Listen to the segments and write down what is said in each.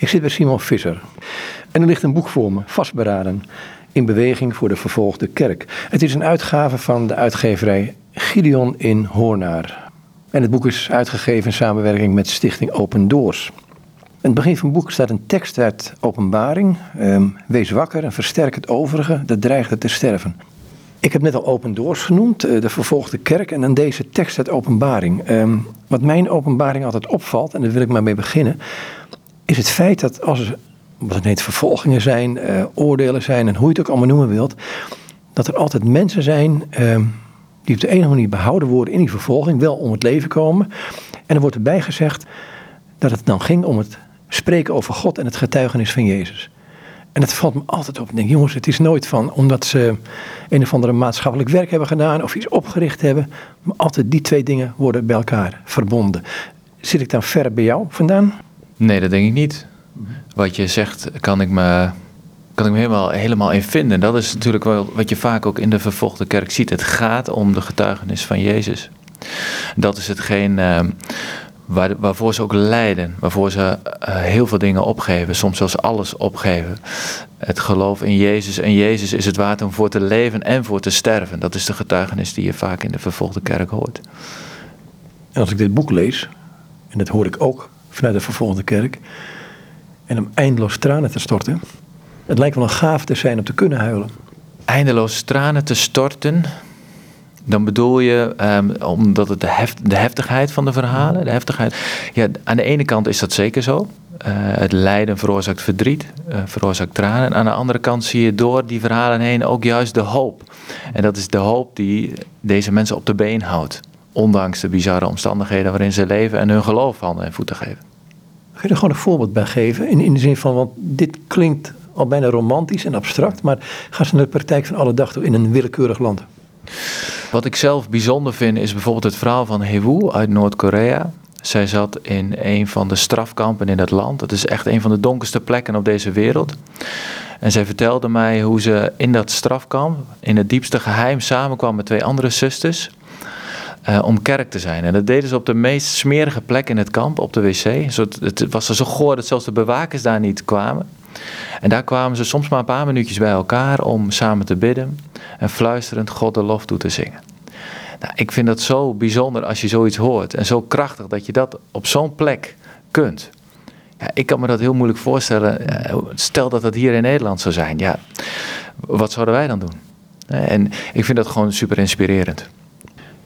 Ik zit bij Simon Visser en er ligt een boek voor me, vastberaden, in beweging voor de vervolgde kerk. Het is een uitgave van de uitgeverij Gideon in Hoornaar. En het boek is uitgegeven in samenwerking met Stichting Open Doors. In het begin van het boek staat een tekst uit Openbaring. Ehm, Wees wakker en versterk het overige, dat dreigt te sterven. Ik heb net al Open Doors genoemd, eh, de vervolgde kerk, en dan deze tekst uit Openbaring. Ehm, wat mijn openbaring altijd opvalt, en daar wil ik maar mee beginnen, is het feit dat als er, het vervolgingen zijn, uh, oordelen zijn, en hoe je het ook allemaal noemen wilt, dat er altijd mensen zijn ehm, die op de ene manier behouden worden in die vervolging, wel om het leven komen. En er wordt erbij gezegd dat het dan ging om het spreken over God en het getuigenis van Jezus. En dat valt me altijd op. Ik denk, jongens, het is nooit van omdat ze een of andere maatschappelijk werk hebben gedaan of iets opgericht hebben. Maar altijd die twee dingen worden bij elkaar verbonden. Zit ik dan ver bij jou vandaan? Nee, dat denk ik niet. Wat je zegt, kan ik me, kan ik me helemaal, helemaal in vinden. Dat is natuurlijk wel wat je vaak ook in de vervolgde kerk ziet. Het gaat om de getuigenis van Jezus. Dat is hetgeen uh, waar, waarvoor ze ook lijden. Waarvoor ze uh, heel veel dingen opgeven. Soms zelfs alles opgeven. Het geloof in Jezus. En Jezus is het waard om voor te leven en voor te sterven. Dat is de getuigenis die je vaak in de vervolgde kerk hoort. En als ik dit boek lees, en dat hoor ik ook vanuit de vervolgde kerk. En om eindeloos tranen te storten. Het lijkt wel een gaaf te zijn om te kunnen huilen. Eindeloos tranen te storten. Dan bedoel je, um, omdat het de, de, heftigheid van de verhalen, de heftigheid. Ja, aan de ene kant is dat zeker zo. Uh, het lijden veroorzaakt verdriet, uh, veroorzaakt tranen. En aan de andere kant zie je door die verhalen heen ook juist de hoop. En dat is de hoop die deze mensen op de been houdt. Ondanks de bizarre omstandigheden waarin ze leven en hun geloof handen en voeten geven. Kun je er gewoon een voorbeeld bij geven? In, in de zin van, want dit klinkt al bijna romantisch en abstract, maar ga ze naar de praktijk van alle dag toe in een willekeurig land. Wat ik zelf bijzonder vind is bijvoorbeeld het verhaal van Hewu uit Noord-Korea. Zij zat in een van de strafkampen in het land. Dat is echt een van de donkerste plekken op deze wereld. En zij vertelde mij hoe ze in dat strafkamp, in het diepste geheim, samenkwam met twee andere zusters. Uh, om kerk te zijn. En dat deden ze op de meest smerige plek in het kamp, op de wc. Het was er zo goor dat zelfs de bewakers daar niet kwamen. En daar kwamen ze soms maar een paar minuutjes bij elkaar om samen te bidden en fluisterend God de lof toe te zingen. Nou, ik vind dat zo bijzonder als je zoiets hoort en zo krachtig dat je dat op zo'n plek kunt. Ja, ik kan me dat heel moeilijk voorstellen. Eh, stel dat dat hier in Nederland zou zijn. Ja, wat zouden wij dan doen? En ik vind dat gewoon super inspirerend.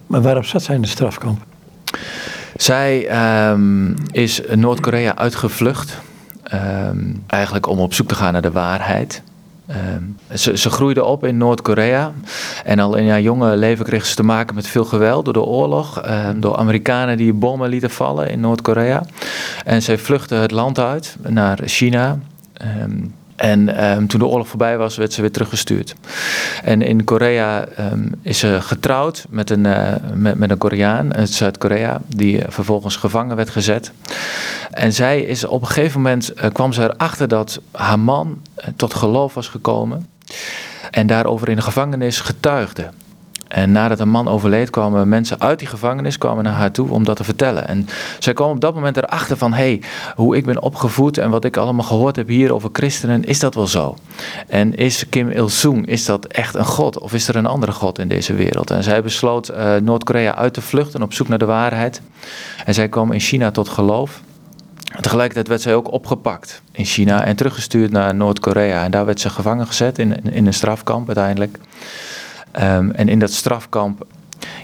Maar waarom zat zij in de strafkamp? Zij um, is Noord-Korea uitgevlucht. Um, eigenlijk om op zoek te gaan naar de waarheid. Um, ze, ze, groeide op in Noord-Korea. En al in haar jonge leven kreeg ze te maken met veel geweld door de oorlog. door Amerikanen die bommen lieten vallen in Noord-Korea. En zij vluchtte het land uit naar China. En um, toen de oorlog voorbij was, werd ze weer teruggestuurd. En in Korea um, is ze getrouwd met een, uh, met, een Koreaan uit Zuid-Korea, die vervolgens gevangen werd gezet. En zij is op een gegeven moment uh, kwam ze erachter dat haar man tot geloof was gekomen. En daarover in de gevangenis getuigde. En nadat een man overleed, kwamen mensen uit die gevangenis kwamen naar haar toe om dat te vertellen. En zij kwam op dat moment erachter van, hé, hey, hoe ik ben opgevoed en wat ik allemaal gehoord heb hier over christenen, is dat wel zo? En is Kim Il-sung, is dat echt een god? Of is er een andere god in deze wereld? En zij besloot uh, Noord-Korea uit te vluchten op zoek naar de waarheid. En zij kwam in China tot geloof. Tegelijkertijd werd zij ook opgepakt in China en teruggestuurd naar Noord-Korea. En daar werd ze gevangen gezet in, in een strafkamp uiteindelijk. Um, en in dat strafkamp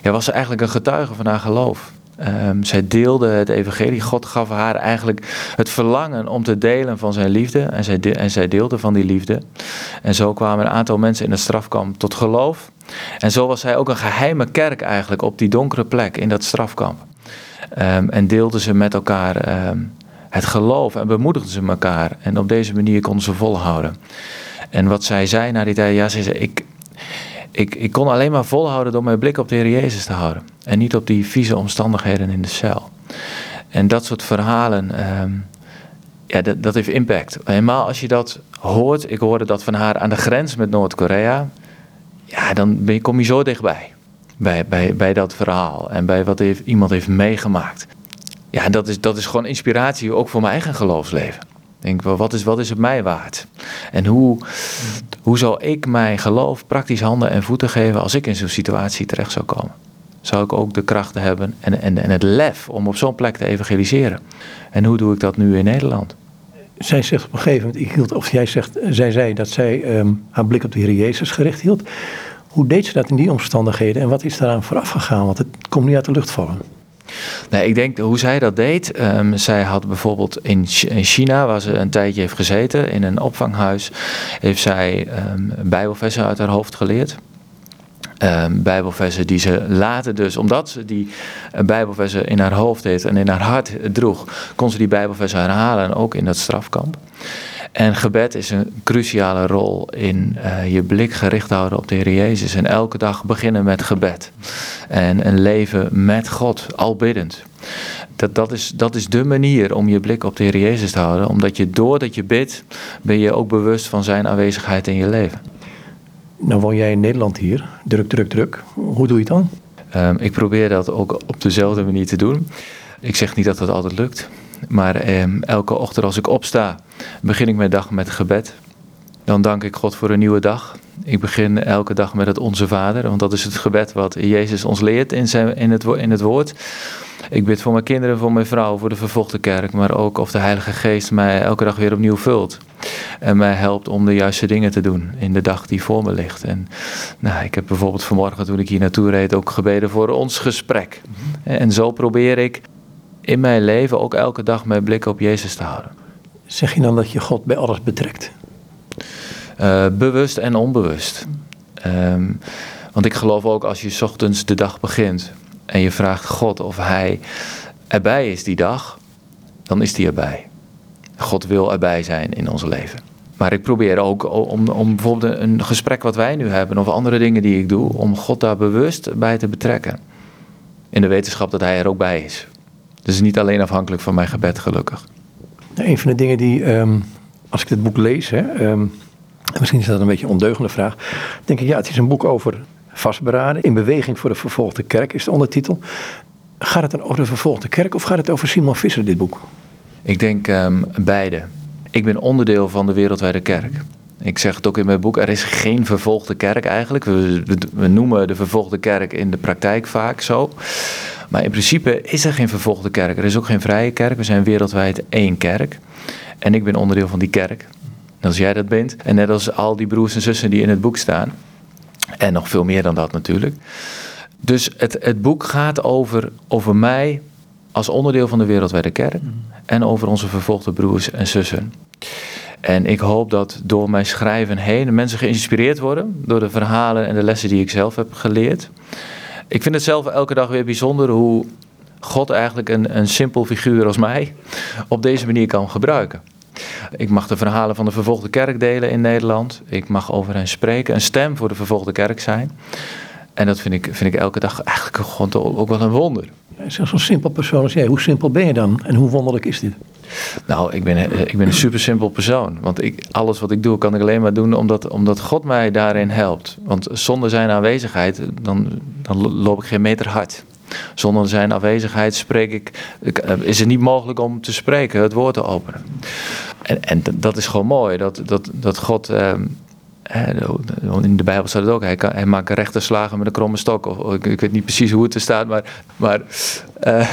ja, was ze eigenlijk een getuige van haar geloof. Um, zij deelde het evangelie. God gaf haar eigenlijk het verlangen om te delen van zijn liefde. En zij, en zij deelde van die liefde. En zo kwamen een aantal mensen in het strafkamp tot geloof. En zo was zij ook een geheime kerk eigenlijk op die donkere plek in dat strafkamp. Um, en deelden ze met elkaar het geloof en bemoedigden ze elkaar. En op deze manier konden ze volhouden. En wat zij zei na die tijd, ja, ze zei, ik, ik, ik kon alleen maar volhouden door mijn blik op de Heer Jezus te houden. En niet op die vieze omstandigheden in de cel. En dat soort verhalen, um, ja, dat, dat heeft impact. Helemaal als je dat hoort, ik hoorde dat van haar aan de grens met Noord-Korea. Ja, dan ben kom je zo dichtbij. Bij, bij, bij dat verhaal en bij wat heeft, iemand heeft meegemaakt. Ja, dat is, dat is gewoon inspiratie ook voor mijn eigen geloofsleven. Denk wel, wat is, wat is het mij waard? En hoe, hoe zal ik mijn geloof praktisch handen en voeten geven als ik in zo'n situatie terecht zou komen? Zou ik ook de krachten hebben en, en, en het lef om op zo'n plek te evangeliseren? En hoe doe ik dat nu in Nederland? Zij zegt op een gegeven moment, ik hield, of jij zegt, zij zei dat zij um, haar blik op de Heer Jezus gericht hield. Hoe deed ze dat in die omstandigheden en wat is daaraan vooraf gegaan? Want het komt niet uit de lucht vallen. Nee, ik denk hoe zij dat deed. Um, zij had bijvoorbeeld in, in, China, waar ze een tijdje heeft gezeten, in een opvanghuis, heeft zij um, Bijbelversen uit haar hoofd geleerd. Um, Bijbelversen die ze later dus, omdat ze die uh, Bijbelversen in haar hoofd heeft en in haar hart droeg, kon ze die Bijbelversen herhalen, ook in dat strafkamp. En gebed is een cruciale rol in uh, je blik gericht houden op de Heer Jezus. En elke dag beginnen met gebed. En een leven met God, al biddend. Dat, dat, is, dat is de manier om je blik op de Heer Jezus te houden. Omdat je doordat je bidt, ben je ook bewust van zijn aanwezigheid in je leven. Nou woon jij in Nederland hier, druk, druk, druk. Hoe doe je het dan? Um, ik probeer dat ook op dezelfde manier te doen. Ik zeg niet dat dat altijd lukt. Maar eh, elke ochtend als ik opsta, begin ik mijn dag met gebed. Dan dank ik God voor een nieuwe dag. Ik begin elke dag met het Onze Vader, want dat is het gebed wat Jezus ons leert in, zijn, in, het, in het woord. Ik bid voor mijn kinderen, voor mijn vrouw, voor de vervolgde kerk, maar ook of de Heilige Geest mij elke dag weer opnieuw vult. En mij helpt om de juiste dingen te doen in de dag die voor me ligt. En nou, ik heb bijvoorbeeld vanmorgen toen ik hier naartoe reed ook gebeden voor ons gesprek. En zo probeer ik in mijn leven ook elke dag mijn blik op Jezus te houden. Zeg je dan dat je God bij alles betrekt? Uh, bewust en onbewust. Um, want ik geloof ook als je ochtends de dag begint en je vraagt God of Hij erbij is die dag, dan is Hij erbij. God wil erbij zijn in ons leven. Maar ik probeer ook om, om bijvoorbeeld een gesprek wat wij nu hebben of andere dingen die ik doe, om God daar bewust bij te betrekken. In de wetenschap dat Hij er ook bij is. Dus niet alleen afhankelijk van mijn gebed, gelukkig. Een van de dingen die, um, als ik dit boek lees, hè, um, misschien is dat een beetje een ondeugende vraag, denk ik, ja, het is een boek over vastberaden, in beweging voor de vervolgde kerk is de ondertitel. Gaat het dan over de vervolgde kerk of gaat het over Simon Visser, dit boek? Ik denk um, beide. Ik ben onderdeel van de wereldwijde kerk. Ik zeg het ook in mijn boek, er is geen vervolgde kerk eigenlijk. We, we, we noemen de vervolgde kerk in de praktijk vaak zo. Maar in principe is er geen vervolgde kerk. Er is ook geen vrije kerk. We zijn wereldwijd één kerk. En ik ben onderdeel van die kerk. Net als jij dat bent. En net als al die broers en zussen die in het boek staan. En nog veel meer dan dat natuurlijk. Dus het, het boek gaat over, over mij als onderdeel van de wereldwijde kerk. En over onze vervolgde broers en zussen. En ik hoop dat door mijn schrijven heen mensen geïnspireerd worden door de verhalen en de lessen die ik zelf heb geleerd. Ik vind het zelf elke dag weer bijzonder hoe God eigenlijk een, een simpel figuur als mij op deze manier kan gebruiken. Ik mag de verhalen van de vervolgde kerk delen in Nederland. Ik mag over hen spreken, een stem voor de vervolgde kerk zijn. En dat vind ik, vind ik elke dag eigenlijk gewoon ook wel een wonder. Zo'n simpel persoon als jij, hoe simpel ben je dan en hoe wonderlijk is dit? Nou, ik ben, eh, ik ben een super simpel persoon. Want ik, alles wat ik doe, kan ik alleen maar doen omdat, omdat God mij daarin helpt. Want zonder zijn aanwezigheid, dan, dan loop ik geen meter hard. Zonder zijn aanwezigheid spreek ik, eh, is het niet mogelijk om te spreken, het woord te openen. En, en dat is gewoon mooi, dat, dat, dat God... Eh, in de Bijbel staat het ook, hij, kan, hij maakt rechte slagen met een kromme stok. Of, ik, ik, weet niet precies hoe het er staat, maar, maar uh,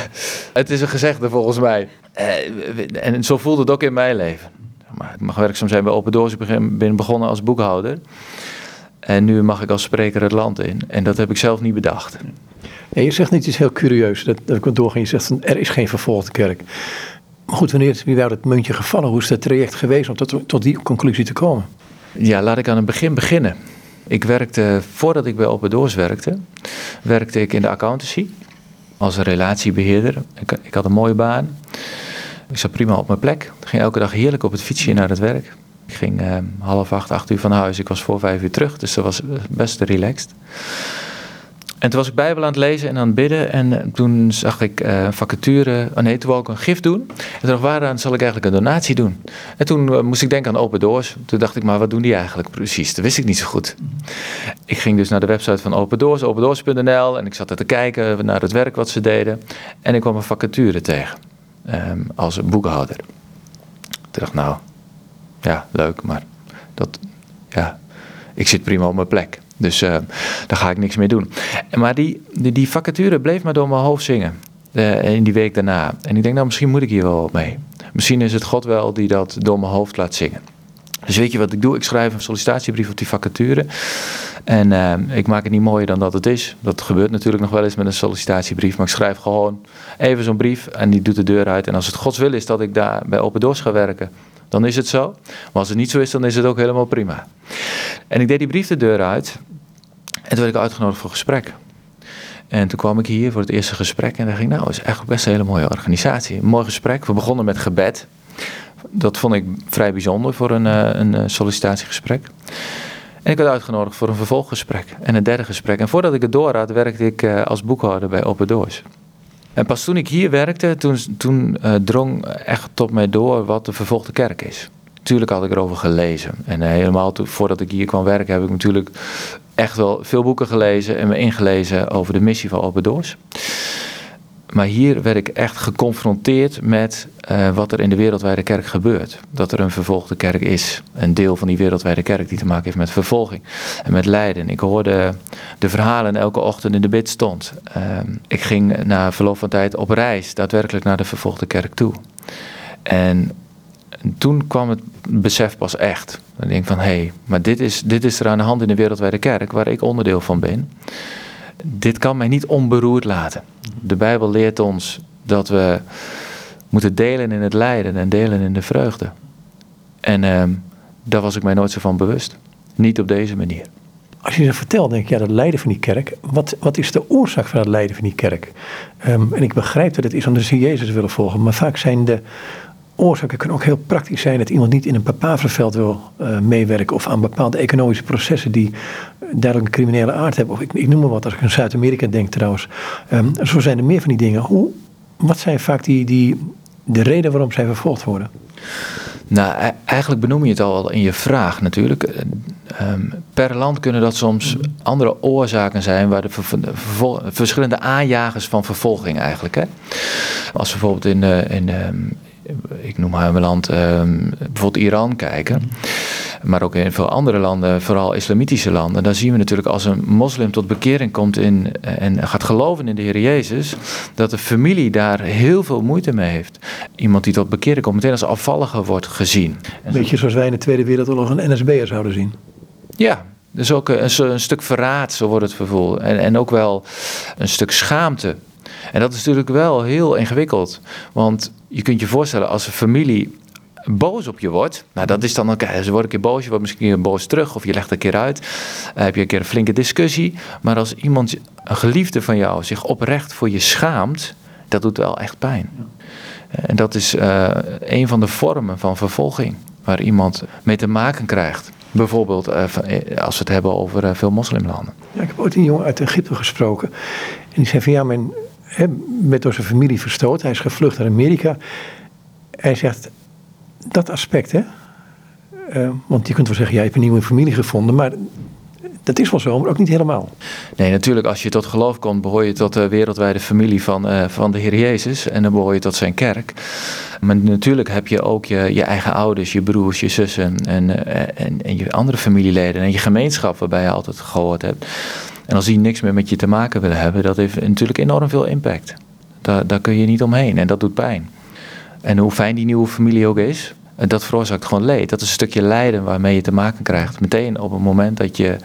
het is een gezegde volgens mij. Uh, en zo voelt het ook in mijn leven. Maar ik mag werkzaam zijn bij Open Doors. Ik ben begonnen als boekhouder. En nu mag ik als spreker het land in. En dat heb ik zelf niet bedacht. Je zegt niet iets heel curieus. Dat, dat ik doorgaan. Je zegt, er is geen vervolgde kerk. Maar goed, wanneer wie werd het muntje gevallen? Hoe is het traject geweest om tot, tot die conclusie te komen? Ja, laat ik aan het begin beginnen. Ik werkte, voordat ik bij Open Doors werkte, werkte ik in de accountancy als relatiebeheerder. Ik, ik had een mooie baan. Ik zat prima op mijn plek. Ik ging elke dag heerlijk op het fietsje naar het werk. Ik ging eh, half acht, acht uur van huis. Ik was voor vijf uur terug, dus dat was best relaxed. En toen was ik Bijbel aan het lezen en aan het bidden. En eh, toen zag ik uh, vacature. Oh nee, toen wou ik een gift doen. En toen dacht waaraan zal ik eigenlijk een donatie doen? En toen moest ik denken aan Open Doors. Toen dacht ik, maar wat doen die eigenlijk precies? Dat wist ik niet zo goed. Ik ging dus naar de website van Open Doors, opendoors.nl. En ik zat er te kijken naar het werk wat ze deden. En ik kwam een vacature tegen. Um, als boekhouder. Ik dacht, nou, ja, leuk, maar dat, ja, ik zit prima op mijn plek. Dus uh, daar ga ik niks mee doen. Maar die, die, vacature bleef maar door mijn hoofd zingen. Uh, in die week daarna. En ik denk, nou, misschien moet ik hier wel mee. Misschien is het God wel die dat door mijn hoofd laat zingen. Dus weet je wat ik doe? Ik schrijf een sollicitatiebrief op die vacature. En uh, ik maak het niet mooier dan dat het is. Dat gebeurt natuurlijk nog wel eens met een sollicitatiebrief. Maar ik schrijf gewoon even zo'n brief en die doet de deur uit. En als het Gods wil is dat ik daar bij Open Doors ga werken, dan is het zo. Maar als het niet zo is, dan is het ook helemaal prima. En ik deed die brief de deur uit. En toen werd ik uitgenodigd voor gesprek. En toen kwam ik hier voor het eerste gesprek en dacht ik, nou, het is eigenlijk best een hele mooie organisatie. Een mooi gesprek. We begonnen met gebed. Dat vond ik vrij bijzonder voor een, een sollicitatiegesprek. En ik werd uitgenodigd voor een vervolggesprek en een derde gesprek. En voordat ik het door had, werkte ik als boekhouder bij Open Doors. En pas toen ik hier werkte, toen, toen drong echt tot mij door wat de vervolgde kerk is. Tuurlijk had ik erover gelezen. En helemaal to, voordat ik hier kwam werken, heb ik natuurlijk echt wel veel boeken gelezen en me ingelezen over de missie van Open Doors. Maar hier werd ik echt geconfronteerd met uh, wat er in de wereldwijde kerk gebeurt. Dat er een vervolgde kerk is. Een deel van die wereldwijde kerk die te maken heeft met vervolging en met lijden. Ik hoorde de verhalen elke ochtend in de bid stond. Uh, ik ging na verloop van tijd op reis, daadwerkelijk naar de vervolgde kerk toe. En toen kwam het besef pas echt. Dan denk ik van, hé, hey, maar dit is, dit is er aan de hand in de wereldwijde kerk, waar ik onderdeel van ben. Dit kan mij niet onberoerd laten. De Bijbel leert ons dat we moeten delen in het lijden en delen in de vreugde. En uh, daar was ik mij nooit zo van bewust. Niet op deze manier. Als je dat vertelt, denk ik, ja, dat lijden van die kerk. Wat, wat is de oorzaak van dat lijden van die kerk? Um, en ik begrijp dat het is omdat ze Jezus willen volgen. Maar vaak zijn de oorzaken kunnen ook heel praktisch zijn. Dat iemand niet in een papaverveld wil uh, meewerken. Of aan bepaalde economische processen die duidelijk een criminele aard hebben. Of ik, ik noem maar wat, als ik aan Zuid-Amerika denk trouwens. Um, zo zijn er meer van die dingen. Hoe, wat zijn vaak die, die, de reden waarom zij vervolgd worden? Nou, eigenlijk benoem je het al in je vraag natuurlijk. Um, per land kunnen dat soms andere oorzaken zijn waar de verschillende aanjagers van vervolging eigenlijk. Hè? Als bijvoorbeeld in, uh, in um, ik noem maar een land, um, bijvoorbeeld Iran kijken. Maar ook in veel andere landen, vooral islamitische landen. Dan zien we natuurlijk als een moslim tot bekering komt in, en gaat geloven in de Heer Jezus. Dat de familie daar heel veel moeite mee heeft. Iemand die tot bekering komt meteen als afvallige wordt gezien. Een beetje zoals wij in de Tweede Wereldoorlog een NSB'er zouden zien. Ja, dus ook een, een, stuk verraad, zo wordt het vervoerd. En, en ook wel een stuk schaamte. En dat is natuurlijk wel heel ingewikkeld. Want je kunt je voorstellen, als een familie boos op je wordt, nou dat is dan okay, ze worden een keer boos, je wordt misschien een boos terug of je legt een keer uit, heb je een keer een flinke discussie. Maar als iemand, een geliefde van jou, zich oprecht voor je schaamt, dat doet wel echt pijn. En dat is uh, een van de vormen van vervolging waar iemand mee te maken krijgt. Bijvoorbeeld uh, als we het hebben over veel moslimlanden. Ja, ik heb ooit een jongen uit Egypte gesproken. En die zei van ja, mijn werd door zijn familie verstoten. Hij is gevlucht naar Amerika. Hij zegt, dat aspect, hè. Uh, want je kunt wel zeggen, jij hebt een nieuwe familie gevonden. Maar dat is wel zo, maar ook niet helemaal. Nee, natuurlijk, als je tot geloof komt, behoor je tot de wereldwijde familie van, uh, van de Heer Jezus. En dan behoor je tot zijn kerk. Maar natuurlijk heb je ook je, je eigen ouders, je broers, je zussen en, uh, en, en je andere familieleden. En je gemeenschap waarbij je altijd gehoord hebt. En als die niks meer met je te maken willen hebben, dat heeft natuurlijk enorm veel impact. Daar, daar kun je niet omheen en dat doet pijn. En hoe fijn die nieuwe familie ook is, dat veroorzaakt gewoon leed. Dat is een stukje lijden waarmee je te maken krijgt. Meteen op het moment dat je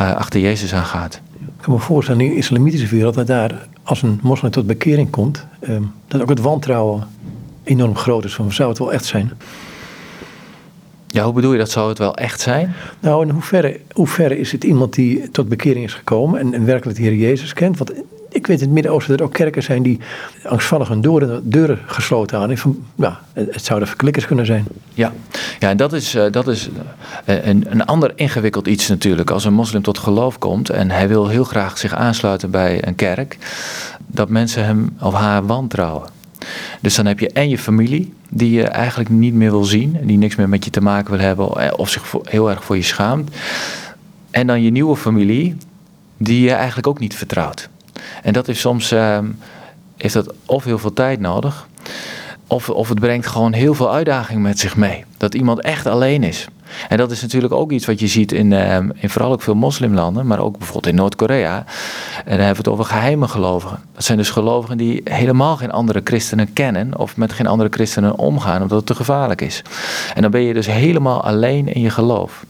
uh, achter Jezus aangaat. Ik kan me voorstellen, in de islamitische wereld, dat daar als een moslim tot bekering komt, um, dat ook het wantrouwen enorm groot is. Van, zou het wel echt zijn? Ja, hoe bedoel je dat? Zou het wel echt zijn? Nou, in hoeverre, hoeverre is het iemand die tot bekering is gekomen en, en werkelijk de Heer Jezus kent? Want ik weet in het Midden-Oosten dat er ook kerken zijn die angstvallig hun deuren, deuren gesloten aan. Van, ja, het zouden verklikkers kunnen zijn. Ja, ja en dat is, uh, dat is uh, een, een ander ingewikkeld iets natuurlijk. Als een moslim tot geloof komt en hij wil heel graag zich aansluiten bij een kerk, dat mensen hem of haar wantrouwen. Dus dan heb je en je familie, die je eigenlijk niet meer wil zien, die niks meer met je te maken wil hebben of zich heel erg voor je schaamt. En dan je nieuwe familie, die je eigenlijk ook niet vertrouwt. En dat is soms, uh, heeft dat of heel veel tijd nodig, of, of het brengt gewoon heel veel uitdaging met zich mee. Dat iemand echt alleen is. En dat is natuurlijk ook iets wat je ziet in, uh, in vooral ook veel moslimlanden, maar ook bijvoorbeeld in Noord-Korea. En dan hebben we het over geheime gelovigen. Dat zijn dus gelovigen die helemaal geen andere christenen kennen of met geen andere christenen omgaan, omdat het te gevaarlijk is. En dan ben je dus helemaal alleen in je geloof.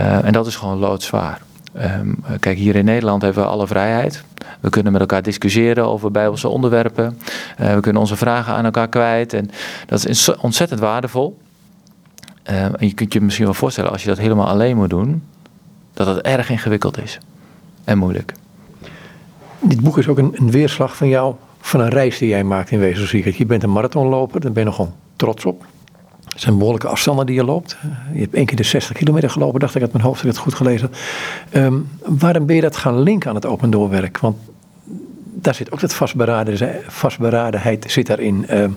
Uh, en dat is gewoon loodzwaar. Um, kijk, hier in Nederland hebben we alle vrijheid. We kunnen met elkaar discussiëren over bijbelse onderwerpen. Uh, we kunnen onze vragen aan elkaar kwijt. En dat is ontzettend waardevol. Uh, en je kunt je misschien wel voorstellen, als je dat helemaal alleen moet doen, dat het erg ingewikkeld is. En moeilijk. Dit boek is ook een, een weerslag van jou, van een reis die jij maakt in wezen. Je bent een marathonloper, daar ben je nogal trots op. Het zijn behoorlijke afstanden die je loopt. Je hebt één keer de 60 kilometer gelopen, dacht ik uit mijn hoofd, ik het goed gelezen. Um, waarom ben je dat gaan linken aan het open doorwerk? Want daar zit ook dat vastberaden, vastberadenheid zit daarin. Um,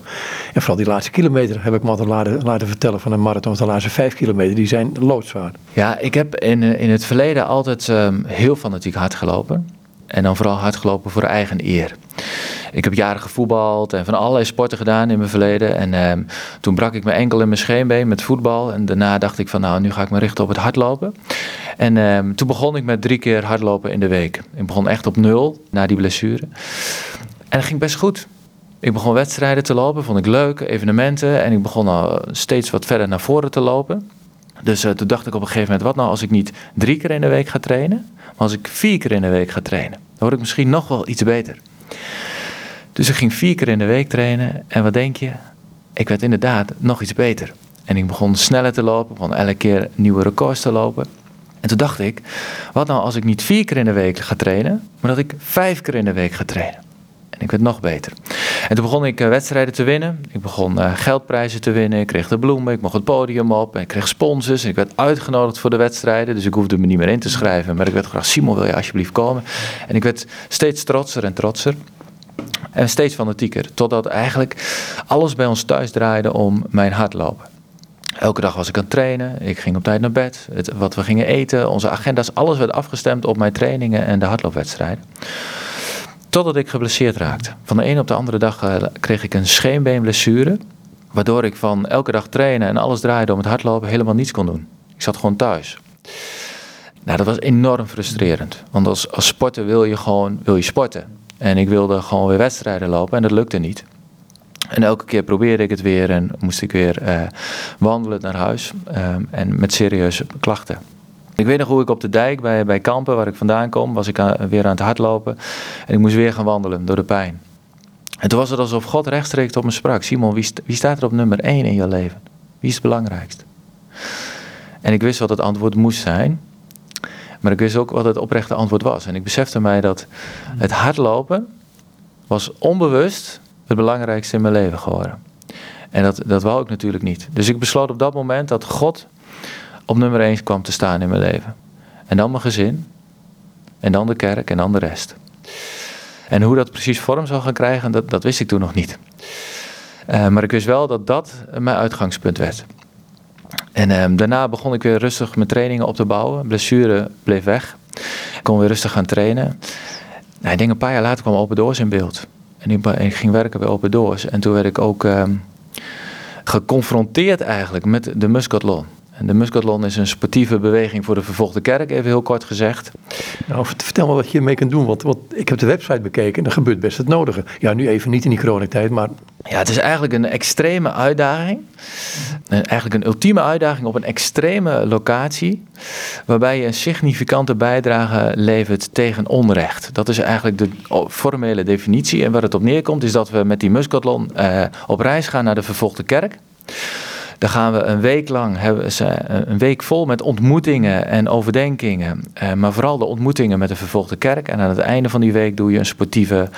en vooral die laatste kilometer heb ik me altijd laten, laten vertellen van een marathon. De laatste vijf kilometer, die zijn loodzwaar. Ja, ik heb in, eh, in het verleden altijd um, heel fanatiek hard gelopen. En dan vooral hard gelopen voor eigen eer. Ik heb jaren gevoetbald en van allerlei sporten gedaan in mijn verleden. En eh, toen brak ik mijn enkel en mijn scheenbeen met voetbal. En daarna dacht ik van nou, nu ga ik me richten op het hardlopen. En eh, toen begon ik met drie keer hardlopen in de week. Ik begon echt op nul na die blessure. En dat ging best goed. Ik begon wedstrijden te lopen, vond ik leuk, evenementen. En ik begon al steeds wat verder naar voren te lopen. Dus uh, toen dacht ik op een gegeven moment, wat nou als ik niet drie keer in de week ga trainen, maar als ik vier keer in de week ga trainen? Dan word ik misschien nog wel iets beter. Dus ik ging vier keer in de week trainen. En wat denk je? Ik werd inderdaad nog iets beter. En ik begon sneller te lopen, begon elke keer nieuwe records te lopen. En toen dacht ik, wat nou als ik niet vier keer in de week ga trainen, maar dat ik vijf keer in de week ga trainen? En ik werd nog beter. En toen begon ik uh, wedstrijden te winnen. Ik begon uh, geldprijzen te winnen. Ik kreeg de bloemen. Ik mocht het podium op. En ik kreeg sponsors. En ik werd uitgenodigd voor de wedstrijden. Dus ik hoefde me niet meer in te schrijven. Maar ik werd gevraagd: Simon, wil je alsjeblieft komen? En ik werd steeds trotser en trotser. En steeds fanatieker. Totdat eigenlijk alles bij ons thuis draaide om mijn hardlopen. Elke dag was ik aan het trainen. Ik ging op tijd naar bed. Het, wat we gingen eten, onze agenda's, alles werd afgestemd op mijn trainingen en de hardloopwedstrijden. Totdat ik geblesseerd raakte. Van de een op de andere dag eh, kreeg ik een scheenbeenblessure. Waardoor ik van elke dag trainen en alles draaide om het hardlopen helemaal niets kon doen. Ik zat gewoon thuis. Nou, dat was enorm frustrerend. Want als, als sporter wil je gewoon wil je sporten. En ik wilde gewoon weer wedstrijden lopen en dat lukte niet. En elke keer probeerde ik het weer en moest ik weer uh, wandelen naar huis. Um, en met serieuze klachten. Ik weet nog hoe ik op de dijk bij, bij Kampen, waar ik vandaan kom, was ik aan, weer aan het hardlopen. En ik moest weer gaan wandelen door de pijn. En toen was het alsof God rechtstreeks tot me sprak. Simon, wie, wie staat er op nummer 1 in je leven? Wie is het belangrijkst? En ik wist wat het antwoord moest zijn. Maar ik wist ook wat het oprechte antwoord was. En ik besefte mij dat het hardlopen was onbewust het belangrijkste in mijn leven geworden. En dat, dat wou ik natuurlijk niet. Dus ik besloot op dat moment dat God op nummer 1 kwam te staan in mijn leven. En dan mijn gezin. En dan de kerk en dan de rest. En hoe dat precies vorm zou gaan krijgen, dat, dat wist ik toen nog niet. Uh, maar ik wist wel dat dat mijn uitgangspunt werd. En um, daarna begon ik weer rustig mijn trainingen op te bouwen. Blessure bleef weg. Ik kon weer rustig gaan trainen. Nou, ik denk een paar jaar later kwam Open Doors in beeld. En ik, ging werken bij Open Doors. En toen werd ik ook um, geconfronteerd eigenlijk met de Muscatlon. De Muscatlon is een sportieve beweging voor de vervolgde kerk, even heel kort gezegd. Nou, vertel me wat je ermee kunt doen, want, want ik heb de website bekeken en er gebeurt best het nodige. Ja, nu even niet in die coronatijd, maar... Ja, het is eigenlijk een extreme uitdaging. Eigenlijk een ultieme uitdaging op een extreme locatie, waarbij je een significante bijdrage levert tegen onrecht. Dat is eigenlijk de formele definitie. En waar het op neerkomt is dat we met die Muscatlon uh, op reis gaan naar de vervolgde kerk. Dan gaan we een week lang, hebben ze, een week vol met ontmoetingen en overdenkingen. Eh, maar vooral de ontmoetingen met de vervolgde kerk. En aan het einde van die week doe je een sportieve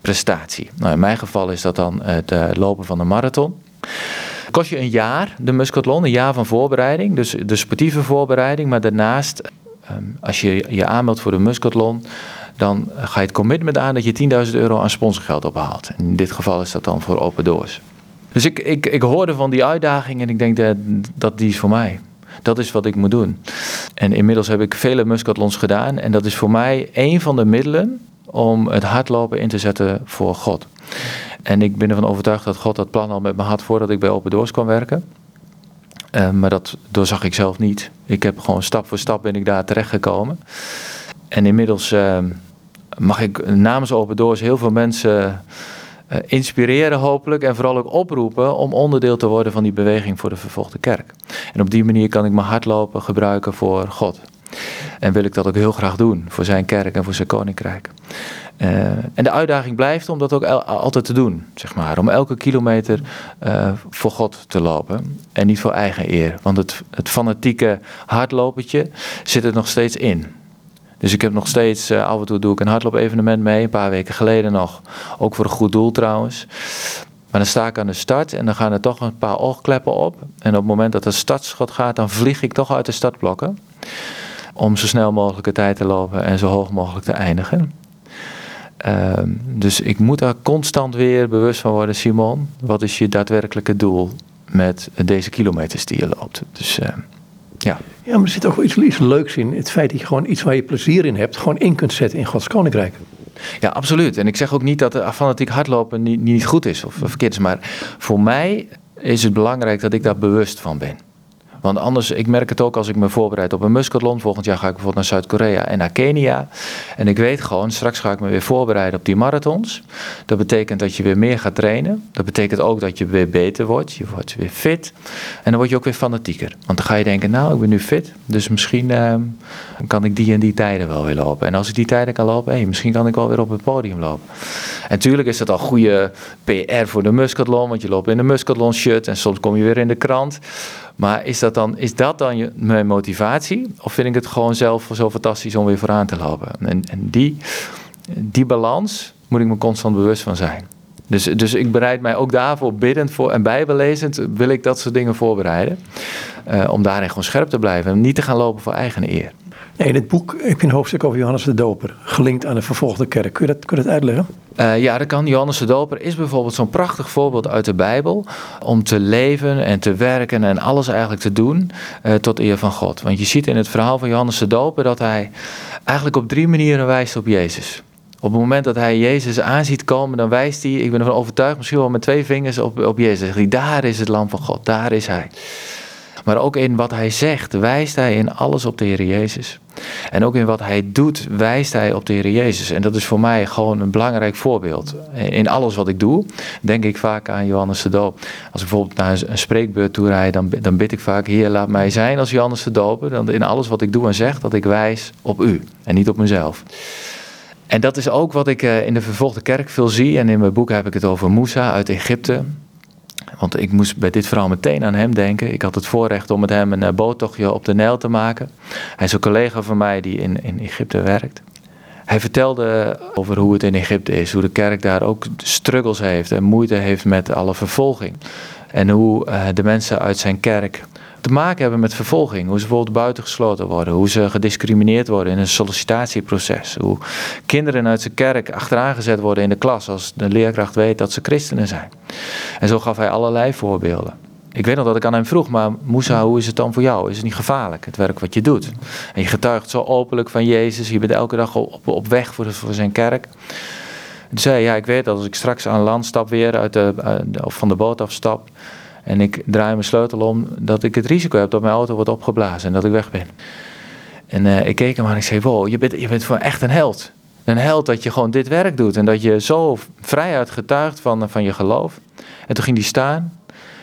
prestatie. Nou, in mijn geval is dat dan het uh, lopen van de marathon. Kost je een jaar, de Muscatlon, een jaar van voorbereiding. Dus de sportieve voorbereiding. Maar daarnaast, ehm, als je je aanmeldt voor de Muscatlon dan ga je het commitment aan dat je 10.000 euro aan sponsorgeld ophaalt. In dit geval is dat dan voor Open Doors. Dus ik, ik, ik hoorde van die uitdaging en ik denk dat, dat die is voor mij. Dat is wat ik moet doen. En inmiddels heb ik vele muscatlons gedaan. En dat is voor mij een van de middelen om het hardlopen in te zetten voor God. En ik ben ervan overtuigd dat God dat plan al met me had voordat ik bij Open Doors kwam werken. Uh, maar dat doorzag ik zelf niet. Ik heb gewoon stap voor stap ben ik daar terechtgekomen. En inmiddels uh, mag ik namens Open Doors heel veel mensen inspireren hopelijk. En vooral ook oproepen om onderdeel te worden van die beweging voor de vervolgde kerk. En op die manier kan ik mijn hardlopen gebruiken voor God. En wil ik dat ook heel graag doen voor zijn kerk en voor zijn koninkrijk. Uh, en de uitdaging blijft om dat ook altijd te doen, zeg maar. Om elke kilometer uh, voor God te lopen en niet voor eigen eer. Want het, het fanatieke hardlopertje zit er nog steeds in. Dus ik heb nog steeds, uh, af en toe doe ik een hardloop-evenement mee, een paar weken geleden nog. Ook voor een goed doel trouwens. Maar dan sta ik aan de start en dan gaan er toch een paar oogkleppen op. En op het moment dat het startschot gaat, dan vlieg ik toch uit de startblokken. Om zo snel mogelijk de tijd te lopen en zo hoog mogelijk te eindigen. Uh, dus ik moet daar constant weer bewust van worden, Simon. Wat is je daadwerkelijke doel met deze kilometers die je loopt? Dus uh, ja. Ja, maar er zit ook wel iets, leuks in. Het feit dat je gewoon iets waar je plezier in hebt, gewoon in kunt zetten in Gods Koninkrijk. Ja, absoluut. En ik zeg ook niet dat fanatiek hardlopen niet, niet goed is of verkeerd is. Maar voor mij is het belangrijk dat ik daar bewust van ben. Want anders, ik merk het ook als ik me voorbereid op een muscatlon. Volgend jaar ga ik bijvoorbeeld naar Zuid-Korea en naar Kenia. En ik weet gewoon, straks ga ik me weer voorbereiden op die marathons. Dat betekent dat je weer meer gaat trainen. Dat betekent ook dat je weer beter wordt. Je wordt weer fit. En dan word je ook weer fanatieker. Want dan ga je denken, nou, ik ben nu fit. Dus misschien uh, kan ik die en die tijden wel weer lopen. En als ik die tijden kan lopen, hey, misschien kan ik wel weer op het podium lopen. En natuurlijk is dat al goede PR voor de muscatlon. Want je loopt in een muscatlon shirt en soms kom je weer in de krant. Maar is dat dan, is dat dan mijn motivatie? Of vind ik het gewoon zelf zo fantastisch om weer vooraan te lopen? En, en die, die balans moet ik me constant bewust van zijn. Dus, dus ik bereid mij ook daarvoor biddend voor en bijbelezend wil ik dat soort dingen voorbereiden. Uh, om daarin gewoon scherp te blijven en niet te gaan lopen voor eigen eer. In het boek heb je een hoofdstuk over Johannes de Doper, gelinkt aan de vervolgde kerk. Kun je dat, kun je dat uitleggen? Uh, ja, dat kan. Johannes de Doper is bijvoorbeeld zo'n prachtig voorbeeld uit de Bijbel. Om te leven en te werken en alles eigenlijk te doen uh, tot eer van God. Want je ziet in het verhaal van Johannes de Doper dat hij eigenlijk op drie manieren wijst op Jezus. Op het moment dat hij Jezus aanziet komen, dan wijst hij, ik ben ervan overtuigd, misschien wel met twee vingers op, op Jezus. Hij, daar is het lam van God, daar is hij. Maar ook in wat hij zegt, wijst hij in alles op de Heer Jezus. En ook in wat hij doet, wijst hij op de Heer Jezus. En dat is voor mij gewoon een belangrijk voorbeeld. In alles wat ik doe, denk ik vaak aan Johannes de Doop. Als ik bijvoorbeeld naar een spreekbeurt toe rijd, dan, dan bid ik vaak: Heer, laat mij zijn als Johannes de Doper. Dan in alles wat ik doe en zeg, dat ik wijs op u en niet op mezelf. En dat is ook wat ik eh, in de vervolgde kerk veel zie. En in mijn boek heb ik het over Musa uit Egypte. Want ik moest bij dit verhaal meteen aan hem denken. Ik had het voorrecht om met hem een eh, boottochtje op de Nijl te maken. Hij is een collega van mij die in, in Egypte werkt. Hij vertelde over hoe het in Egypte is, hoe de kerk daar ook struggles heeft en moeite heeft met alle vervolging. En hoe uh, de mensen uit zijn kerk te maken hebben met vervolging. Hoe ze bijvoorbeeld buitengesloten worden. Hoe ze gediscrimineerd worden in een sollicitatieproces. Hoe kinderen uit zijn kerk achteraan gezet worden in de klas als de leerkracht weet dat ze christenen zijn. En zo gaf hij allerlei voorbeelden. Ik weet nog dat ik aan hem vroeg, maar Moussa, hoe is het dan voor jou? Is het niet gevaarlijk, het werk wat je doet? En je getuigt zo openlijk van Jezus, je bent elke dag op, weg voor, voor zijn kerk. En zei ja, ik weet dat als ik straks aan land stap weer, uit de, of van de boot afstap, en ik draai mijn sleutel om, dat ik het risico heb dat mijn auto wordt opgeblazen en dat ik weg ben. En uh, ik keek hem aan en ik zei, wow, je bent, je bent voor echt een held. Een held dat je gewoon dit werk doet en dat je zo vrijuit getuigt van, van je geloof. En toen ging hij staan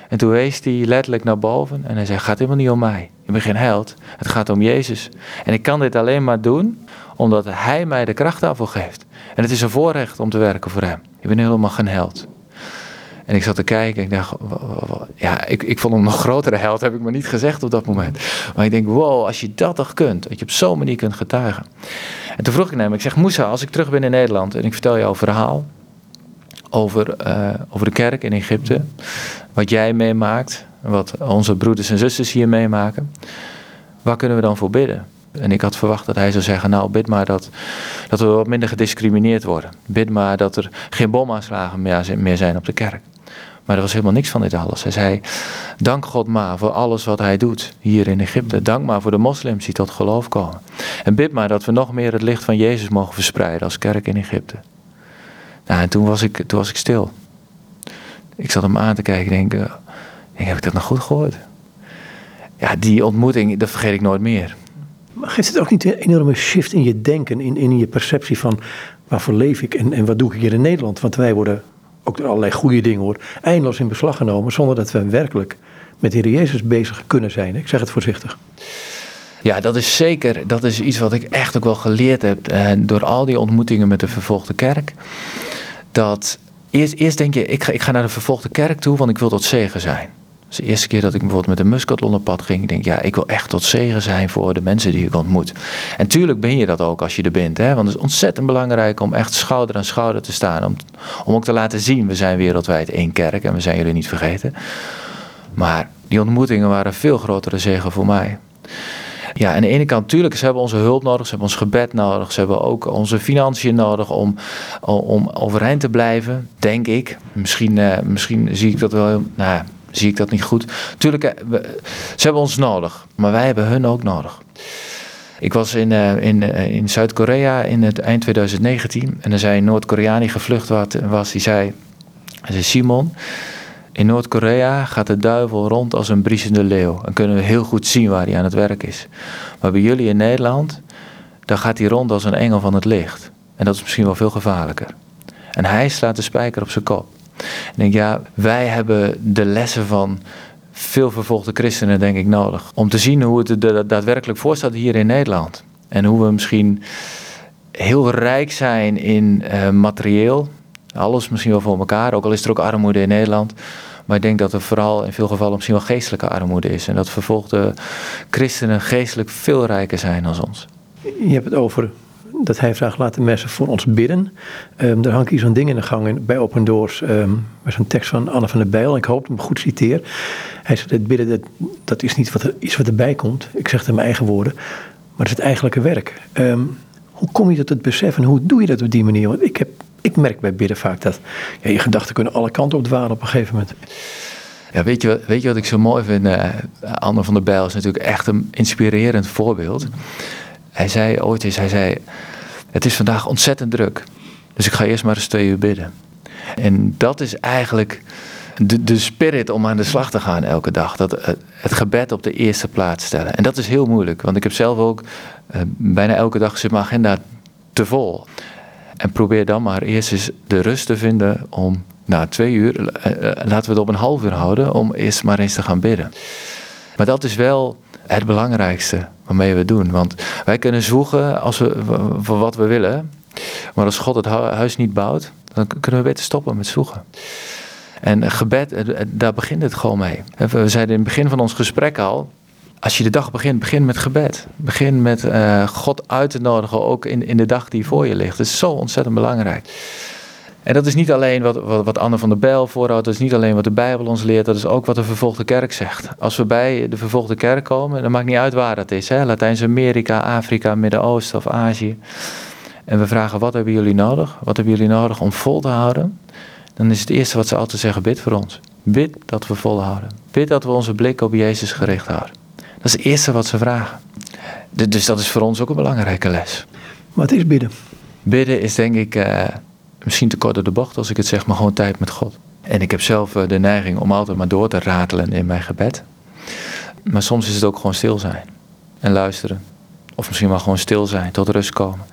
en toen wees hij letterlijk naar boven en hij zei, het gaat helemaal niet om mij. Ik ben geen held, het gaat om Jezus. En ik kan dit alleen maar doen omdat hij mij de kracht daarvoor geeft. En het is een voorrecht om te werken voor hem. Ik ben helemaal geen held. En ik zat te kijken en ik dacht, ja, ik, ik vond hem nog grotere held, heb ik me niet gezegd op dat moment. Maar ik denk, wow, als je dat toch kunt, dat je op zo'n manier kunt getuigen. En toen vroeg ik hem, ik zeg, Moussa, als ik terug ben in Nederland en ik vertel jou een verhaal over, uh, over de kerk in Egypte, wat jij meemaakt, wat onze broeders en zusters hier meemaken, waar kunnen we dan voor bidden? En ik had verwacht dat hij zou zeggen: Nou, bid maar dat, dat we wat minder gediscrimineerd worden. Bid maar dat er geen bomaanslagen meer zijn op de kerk. Maar er was helemaal niks van dit alles. Hij zei, dank God maar voor alles wat hij doet hier in Egypte. Dank maar voor de moslims die tot geloof komen. En bid maar dat we nog meer het licht van Jezus mogen verspreiden als kerk in Egypte. Nou, en toen was ik, toen was ik stil. Ik zat hem aan te kijken en denk, denk, heb ik dat nog goed gehoord? Ja, die ontmoeting, dat vergeet ik nooit meer. Maar geeft het ook niet een enorme shift in je denken, in, in je perceptie van waarvoor leef ik en, en wat doe ik hier in Nederland? Want wij worden ook door allerlei goede dingen hoor, eindeloos in beslag genomen zonder dat we werkelijk met Heer Jezus bezig kunnen zijn. Ik zeg het voorzichtig. Ja, dat is zeker. Dat is iets wat ik echt ook wel geleerd heb eh, door al die ontmoetingen met de vervolgde kerk. Dat eerst, eerst denk je, ik ga, ik ga naar de vervolgde kerk toe, want ik wil tot zegen zijn. Dus de eerste keer dat ik bijvoorbeeld met een muskatlon op pad ging, ik denk ik, ja, ik wil echt tot zegen zijn voor de mensen die ik ontmoet. En tuurlijk ben je dat ook als je er bent, hè? want het is ontzettend belangrijk om echt schouder aan schouder te staan. Om, om ook te laten zien, we zijn wereldwijd één kerk en we zijn jullie niet vergeten. Maar die ontmoetingen waren veel grotere zegen voor mij. Ja, aan de ene kant, natuurlijk, ze hebben onze hulp nodig, ze hebben ons gebed nodig, ze hebben ook onze financiën nodig om, om overeind te blijven, denk ik. Misschien, uh, misschien zie ik dat wel, nou, zie ik dat niet goed. Tuurlijk, eh, ze hebben ons nodig, maar wij hebben hun ook nodig. Ik was in, uh, in, in Zuid-Korea in het eind 2019 en er zei een Noord-Koreaan die gevlucht was, die zei, hij zei Simon, in Noord-Korea gaat de duivel rond als een briesende leeuw. En kunnen we heel goed zien waar hij aan het werk is. Maar bij jullie in Nederland, dan gaat hij rond als een engel van het licht. En dat is misschien wel veel gevaarlijker. En hij slaat de spijker op zijn kop. Ik denk, ja, wij hebben de lessen van veel vervolgde christenen, denk ik, nodig. Om te zien hoe het er daadwerkelijk voor staat hier in Nederland. En hoe we misschien heel rijk zijn in uh, materieel. Alles misschien wel voor elkaar, ook al is er ook armoede in Nederland. Maar ik denk dat er vooral in veel gevallen misschien wel geestelijke armoede is. En dat vervolgde christenen geestelijk veel rijker zijn dan ons. Je hebt het over dat hij vraagt: laten mensen voor ons bidden. Um, daar hangt hier zo'n ding in de gang bij Open Doors. Um, met zo'n tekst van Anne van der Bijl. Ik hoop dat ik hem goed citeer. Hij zegt: het bidden dat, dat is niet wat iets wat erbij komt. Ik zeg het in mijn eigen woorden. Maar het is het eigenlijke werk. Um, hoe kom je tot het besef en hoe doe je dat op die manier? Want ik, heb, ik merk bij bidden vaak dat ja, je gedachten kunnen alle kanten op dwalen op een gegeven moment. Ja, weet je, weet je wat ik zo mooi vind? Uh, Anne van der Bijl is natuurlijk echt een inspirerend voorbeeld. Hij zei ooit eens, hij zei, het is vandaag ontzettend druk. Dus ik ga eerst maar eens twee uur bidden. En dat is eigenlijk de, de spirit om aan de slag te gaan elke dag. Dat, het, het gebed op de eerste plaats stellen. En dat is heel moeilijk, want ik heb zelf ook uh, bijna elke dag zit mijn agenda te vol. En probeer dan maar eerst eens de rust te vinden om na twee uur, uh, laten we het op een half uur houden, om eerst maar eens te gaan bidden. Maar dat is wel het belangrijkste waarmee we doen. Want wij kunnen zwoegen als we, voor wat we willen. Maar als God het huis niet bouwt, dan kunnen we beter stoppen met zwoegen. En gebed, daar begint het gewoon mee. We zeiden in het begin van ons gesprek al. Als je de dag begint, begin met gebed. Begin met uh, God uit te nodigen, ook in, in de dag die voor je ligt. Dat is zo ontzettend belangrijk. En dat is niet alleen wat, wat, wat Anne van der Bijl voorhoudt, dat is niet alleen wat de Bijbel ons leert, dat is ook wat de vervolgde kerk zegt. Als we bij de vervolgde kerk komen, dan maakt niet uit waar dat is, Latijns-Amerika, Afrika, Midden-Oosten of Azië. En we vragen, wat hebben jullie nodig? Wat hebben jullie nodig om vol te houden? Dan is het eerste wat ze altijd zeggen, bid voor ons. Bid dat we volhouden. Bid dat we onze blik op Jezus gericht houden. Dat is het eerste wat ze vragen. Dus dat is voor ons ook een belangrijke les. Wat is bidden? Bidden is denk ik... Uh, misschien te kort door de bocht als ik het zeg, maar gewoon tijd met God. En ik heb zelf eh, de neiging om altijd maar door te ratelen in mijn gebed. Maar soms is het ook gewoon stil zijn en luisteren. Of misschien wel gewoon stil zijn, tot rust komen.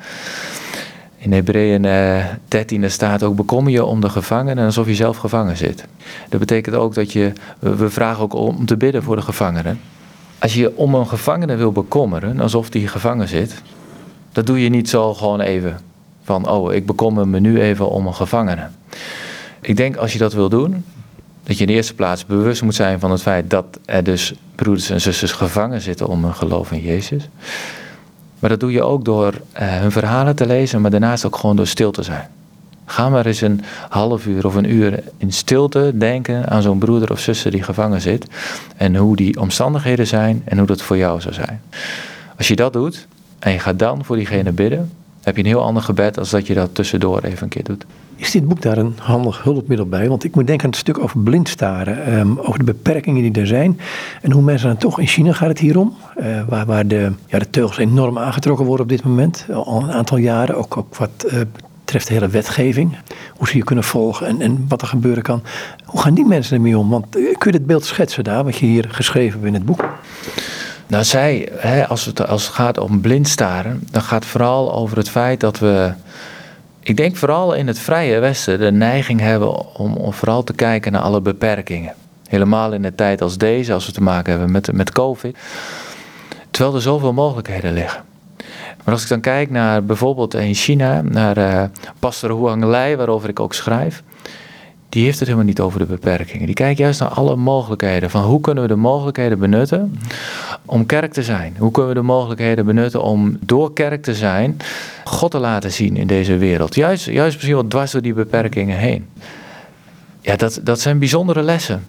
In Hebreeën eh, 13 staat ook bekommer je om de gevangenen alsof je zelf gevangen zit. Dat betekent ook dat je, we vragen ook om te bidden voor de gevangenen. Als je om een gevangene wil bekommeren, alsof die gevangen zit, dat doe je niet zo gewoon even. Van, oh, ik bekommer me nu even om een gevangene. Ik denk als je dat wil doen, dat je in de eerste plaats bewust moet zijn van het feit dat er dus broeders en zusters gevangen zitten om hun geloof in Jezus. Maar dat doe je ook door uh, hun verhalen te lezen, maar daarnaast ook gewoon door stil te zijn. Ga maar eens een half uur of een uur in stilte denken aan zo'n broeder of zuster die gevangen zit. En hoe die omstandigheden zijn en hoe dat voor jou zou zijn. Als je dat doet en je gaat dan voor diegene bidden, heb je een heel ander gebed als dat je dat tussendoor even een keer doet. Is dit boek daar een handig hulpmiddel bij? Want ik moet denken aan het stuk over blindstaren, um, over de beperkingen die er zijn. En hoe mensen dan toch, in China gaat het hier om, uh, waar, waar de, ja, de teugels enorm aangetrokken worden op dit moment, al een aantal jaren, ook, ook wat uh, betreft de hele wetgeving. Hoe ze je kunnen volgen en, en wat er gebeuren kan. Hoe gaan die mensen ermee om? Want uh, kun je dit beeld schetsen daar, wat je hier geschreven hebt in het boek? Nou, zij, hè, als, het, als het gaat om blindstaren, dan gaat het vooral over het feit dat we ik denk vooral in het vrije Westen de neiging hebben om, om, vooral te kijken naar alle beperkingen. Helemaal in een tijd als deze, als we te maken hebben met, met COVID. Terwijl er zoveel mogelijkheden liggen. Maar als ik dan kijk naar bijvoorbeeld in China, naar uh, pastor Huang Lei, waarover ik ook schrijf. Die heeft het helemaal niet over de beperkingen. Die kijkt juist naar alle mogelijkheden. Van hoe kunnen we de mogelijkheden benutten om kerk te zijn? Hoe kunnen we de mogelijkheden benutten om door kerk te zijn God te laten zien in deze wereld? Juist, juist misschien wel dwars door die beperkingen heen. Ja, dat, dat zijn bijzondere lessen.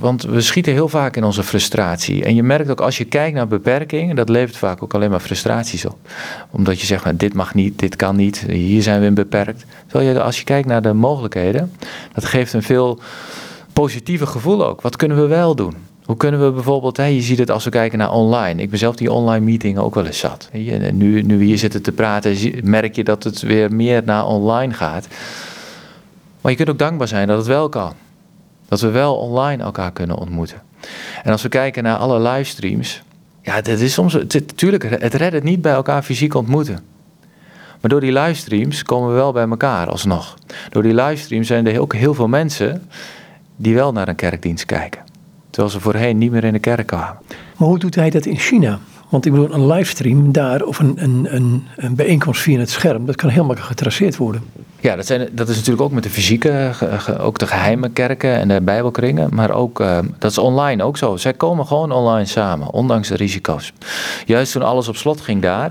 Want we schieten heel vaak in onze frustratie. En je merkt ook als je kijkt naar beperkingen, dat levert vaak ook alleen maar frustraties op. Omdat je zegt, nou, dit mag niet, dit kan niet, hier zijn we in beperkt. Terwijl je, als je kijkt naar de mogelijkheden, dat geeft een veel positiever gevoel ook. Wat kunnen we wel doen? Hoe kunnen we bijvoorbeeld, hè, je ziet het als we kijken naar online. Ik ben zelf die online meetingen ook wel eens zat. Nu, nu we hier zitten te praten, merk je dat het weer meer naar online gaat. Maar je kunt ook dankbaar zijn dat het wel kan. Dat we wel online elkaar kunnen ontmoeten. En als we kijken naar alle livestreams. Ja, het is soms. Natuurlijk, het redt het niet bij elkaar fysiek ontmoeten. Maar door die livestreams komen we wel bij elkaar alsnog. Door die livestreams zijn er ook heel veel mensen die wel naar een kerkdienst kijken. Terwijl ze voorheen niet meer in de kerk kwamen. Maar hoe doet hij dat in China? Want ik bedoel, een livestream daar of een, een, een, een bijeenkomst via het scherm, dat kan helemaal getraceerd worden. Ja, dat, zijn, dat is natuurlijk ook met de fysieke, ook de geheime kerken en de bijbelkringen. Maar ook, uh, dat is online ook zo. Zij komen gewoon online samen, ondanks de risico's. Juist toen alles op slot ging daar...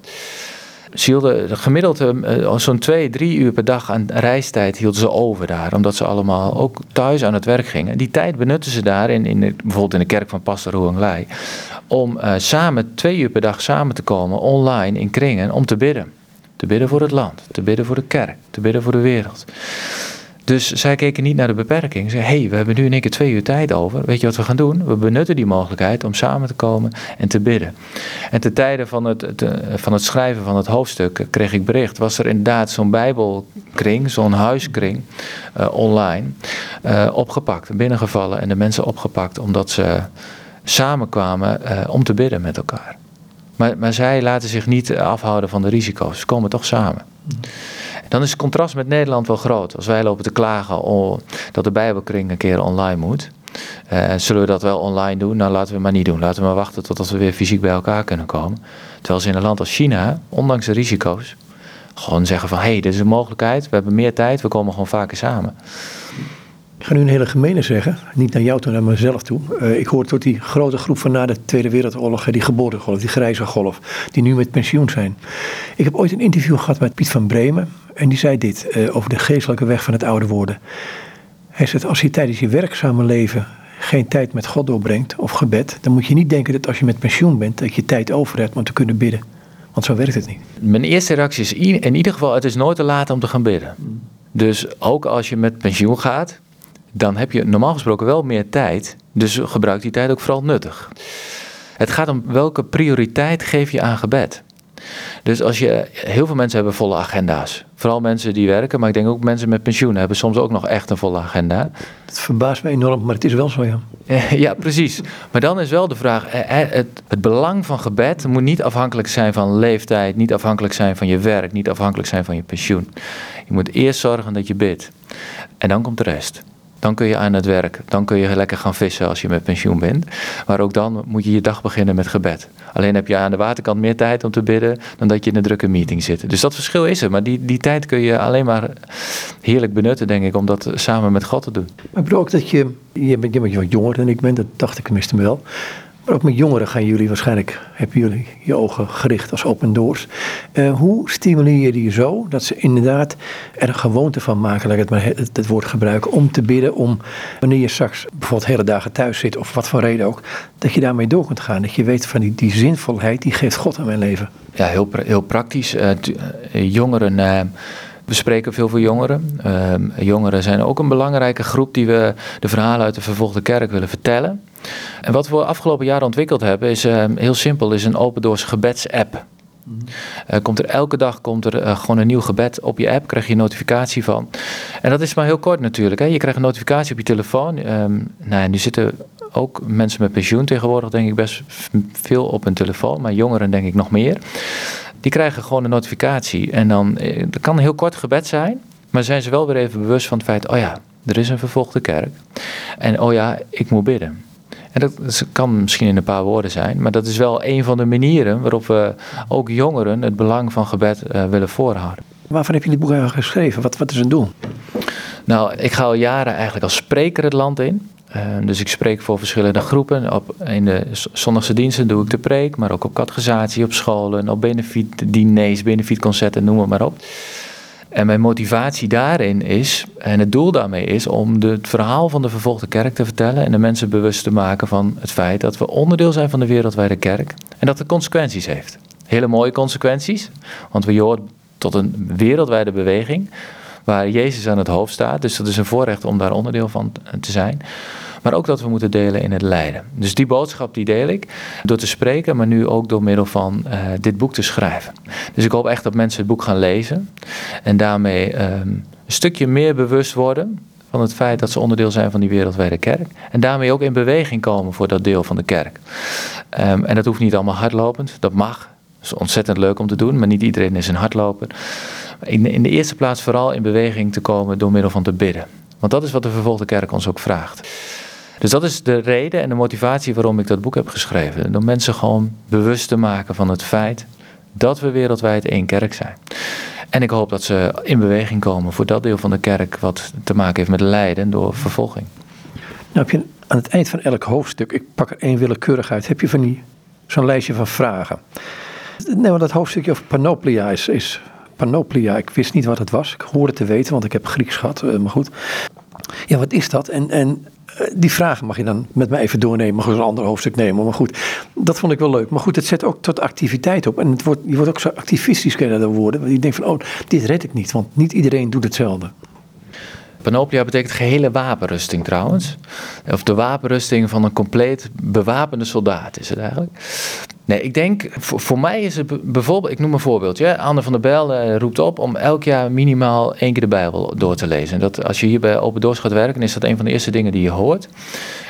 Ze hielden gemiddeld uh, zo'n twee, drie uur per dag aan reistijd hielden ze over daar. Omdat ze allemaal ook thuis aan het werk gingen. Die tijd benutten ze daar, in, in bijvoorbeeld in de kerk van Pastor Huang Lai. Om uh, samen twee uur per dag samen te komen, online in kringen, om te bidden. Te bidden voor het land, te bidden voor de kerk, te bidden voor de wereld. Dus zij keken niet naar de beperking. Ze hé, hey, we hebben nu in één keer twee uur tijd over. Weet je wat we gaan doen? We benutten die mogelijkheid om samen te komen en te bidden. En ten tijde van het, van het schrijven van het hoofdstuk kreeg ik bericht. Was er inderdaad zo'n bijbelkring, zo'n huiskring uh, online uh, opgepakt, binnengevallen. En de mensen opgepakt omdat ze samenkwamen uh, om te bidden met elkaar. Maar, maar zij laten zich niet afhouden van de risico's. Ze komen toch samen. Dan is het contrast met Nederland wel groot. Als wij lopen te klagen dat de Bijbelkring een keer online moet. Uh, zullen we dat wel online doen? Nou, laten we maar niet doen. Laten we maar wachten totdat we weer fysiek bij elkaar kunnen komen. Terwijl ze in een land als China, ondanks de risico's, gewoon zeggen van... hé, hey, dit is een mogelijkheid, we hebben meer tijd, we komen gewoon vaker samen. Ik ga nu een hele gemene zeggen, niet naar jou toe, naar mezelf toe. Uh, ik hoor tot die grote groep van na de Tweede Wereldoorlog, die geboortegolf, die grijze golf, die nu met pensioen zijn. Ik heb ooit een interview gehad met Piet van Bremen en die zei dit uh, over de geestelijke weg van het oude worden. Hij zegt, als je tijdens je werkzame leven geen tijd met God doorbrengt of gebed, dan moet je niet denken dat als je met pensioen bent, dat je tijd over hebt om te kunnen bidden. Want zo werkt het niet. Mijn eerste reactie is in ieder geval, het is nooit te laat om te gaan bidden. Dus ook als je met pensioen gaat, dan heb je normaal gesproken wel meer tijd. Dus gebruik die tijd ook vooral nuttig. Het gaat om welke prioriteit geef je aan gebed. Dus als je, heel veel mensen hebben volle agenda's. Vooral mensen die werken, maar ik denk ook mensen met pensioen hebben soms ook nog echt een volle agenda. Dat verbaast me enorm, maar het is wel zo, ja. Ja, precies. Maar dan is wel de vraag, het, het belang van gebed moet niet afhankelijk zijn van leeftijd, niet afhankelijk zijn van je werk, niet afhankelijk zijn van je pensioen. Je moet eerst zorgen dat je bidt. En dan komt de rest. Dan kun je aan het werk. Dan kun je lekker gaan vissen als je met pensioen bent. Maar ook dan moet je je dag beginnen met gebed. Alleen heb je aan de waterkant meer tijd om te bidden dan dat je in een drukke meeting zit. Dus dat verschil is er. Maar die, die tijd kun je alleen maar heerlijk benutten, denk ik, om dat samen met God te doen. Maar ik ook dat je, je bent, je bent wat jonger dan ik ben, dat dacht ik tenminste wel. Maar ook met jongeren gaan jullie waarschijnlijk, hebben jullie je ogen gericht als open doors. Uh, hoe stimuleer je die zo dat ze inderdaad er een gewoonte van maken, laat ik het maar het, woord gebruiken, om te bidden, om wanneer je straks bijvoorbeeld hele dagen thuis zit of wat voor reden ook, dat je daarmee door kunt gaan. Dat je weet van die, die zinvolheid, die geeft God aan mijn leven. Ja, heel, heel praktisch. Uh, jongeren We spreken veel voor jongeren. Ehm, jongeren zijn ook een belangrijke groep die we de verhalen uit de vervolgde kerk willen vertellen. En wat we afgelopen jaren ontwikkeld hebben is ehm, heel simpel, is een open doors gebedsapp. Uh, komt er elke dag komt er uh, gewoon een nieuw gebed op je app, krijg je een notificatie van. En dat is maar heel kort natuurlijk. Hè. Je krijgt een notificatie op je telefoon. Um, nou, nu zitten ook mensen met pensioen tegenwoordig, denk ik, best veel op hun telefoon. Maar jongeren, denk ik, nog meer. Die krijgen gewoon een notificatie. En dan eh, dat kan een heel kort gebed zijn. Maar zijn ze wel weer even bewust van het feit: oh ja, er is een vervolgde kerk. En oh ja, ik moet bidden. En dat, kan misschien in een paar woorden zijn, maar dat is wel een van de manieren waarop we ook jongeren het belang van gebed uh, willen voorhouden. Waarvan heb je dit boek eigenlijk geschreven? Wat, wat is een doel? Nou, ik ga al jaren eigenlijk als spreker het land in. Uh, dus ik spreek voor verschillende groepen. Op, in de zondagse diensten doe ik de preek, maar ook op catechisatie, op scholen, op benefietdiners, benefietconcerten, noem maar op. En mijn motivatie daarin is, en het doel daarmee is, om het verhaal van de vervolgde kerk te vertellen en de mensen bewust te maken van het feit dat we onderdeel zijn van de wereldwijde kerk en dat het consequenties heeft. Hele mooie consequenties, want we horen tot een wereldwijde beweging waar Jezus aan het hoofd staat. Dus dat is een voorrecht om daar onderdeel van te zijn. Maar ook dat we moeten delen in het lijden. Dus die boodschap die deel ik door te spreken, maar nu ook door middel van uh, dit boek te schrijven. Dus ik hoop echt dat mensen het boek gaan lezen en daarmee um, een stukje meer bewust worden van het feit dat ze onderdeel zijn van die wereldwijde kerk. En daarmee ook in beweging komen voor dat deel van de kerk. Um, en dat hoeft niet allemaal hardlopend, dat mag. Dat is ontzettend leuk om te doen, maar niet iedereen is een hardloper. In, in de eerste plaats vooral in beweging te komen door middel van te bidden. Want dat is wat de vervolgde kerk ons ook vraagt. Dus dat is de reden en de motivatie waarom ik dat boek heb geschreven. Om mensen gewoon bewust te maken van het feit dat we wereldwijd één kerk zijn. En ik hoop dat ze in beweging komen voor dat deel van de kerk wat te maken heeft met lijden door vervolging. Nou heb je aan het eind van elk hoofdstuk, ik pak er één willekeurig uit, heb je van die zo'n lijstje van vragen. Nee, maar dat hoofdstukje over panoplia is, is panoplia. Ik wist niet wat het was. Ik hoorde te weten, want ik heb Grieks gehad. Eh, maar goed. Ja, wat is dat? En, en eh, die vragen mag je dan met mij even doornemen. Mag een ander hoofdstuk nemen. Maar goed, dat vond ik wel leuk. Maar goed, het zet ook tot activiteit op. En het wordt, je wordt ook zo activistisch kunnen worden. Je denkt van, oh, dit red ik niet. Want niet iedereen doet hetzelfde. Panoplia betekent gehele wapenrusting trouwens. Of de wapenrusting van een compleet bewapende soldaat is het eigenlijk. Nee, ik denk, voor, mij is het bijvoorbeeld, ik noem een voorbeeldje. Anne van der Bijl uh, roept op om elk jaar minimaal één keer de Bijbel door te lezen. Dat, als je hier bij Open Doors gaat werken, is dat een van de eerste dingen die je hoort.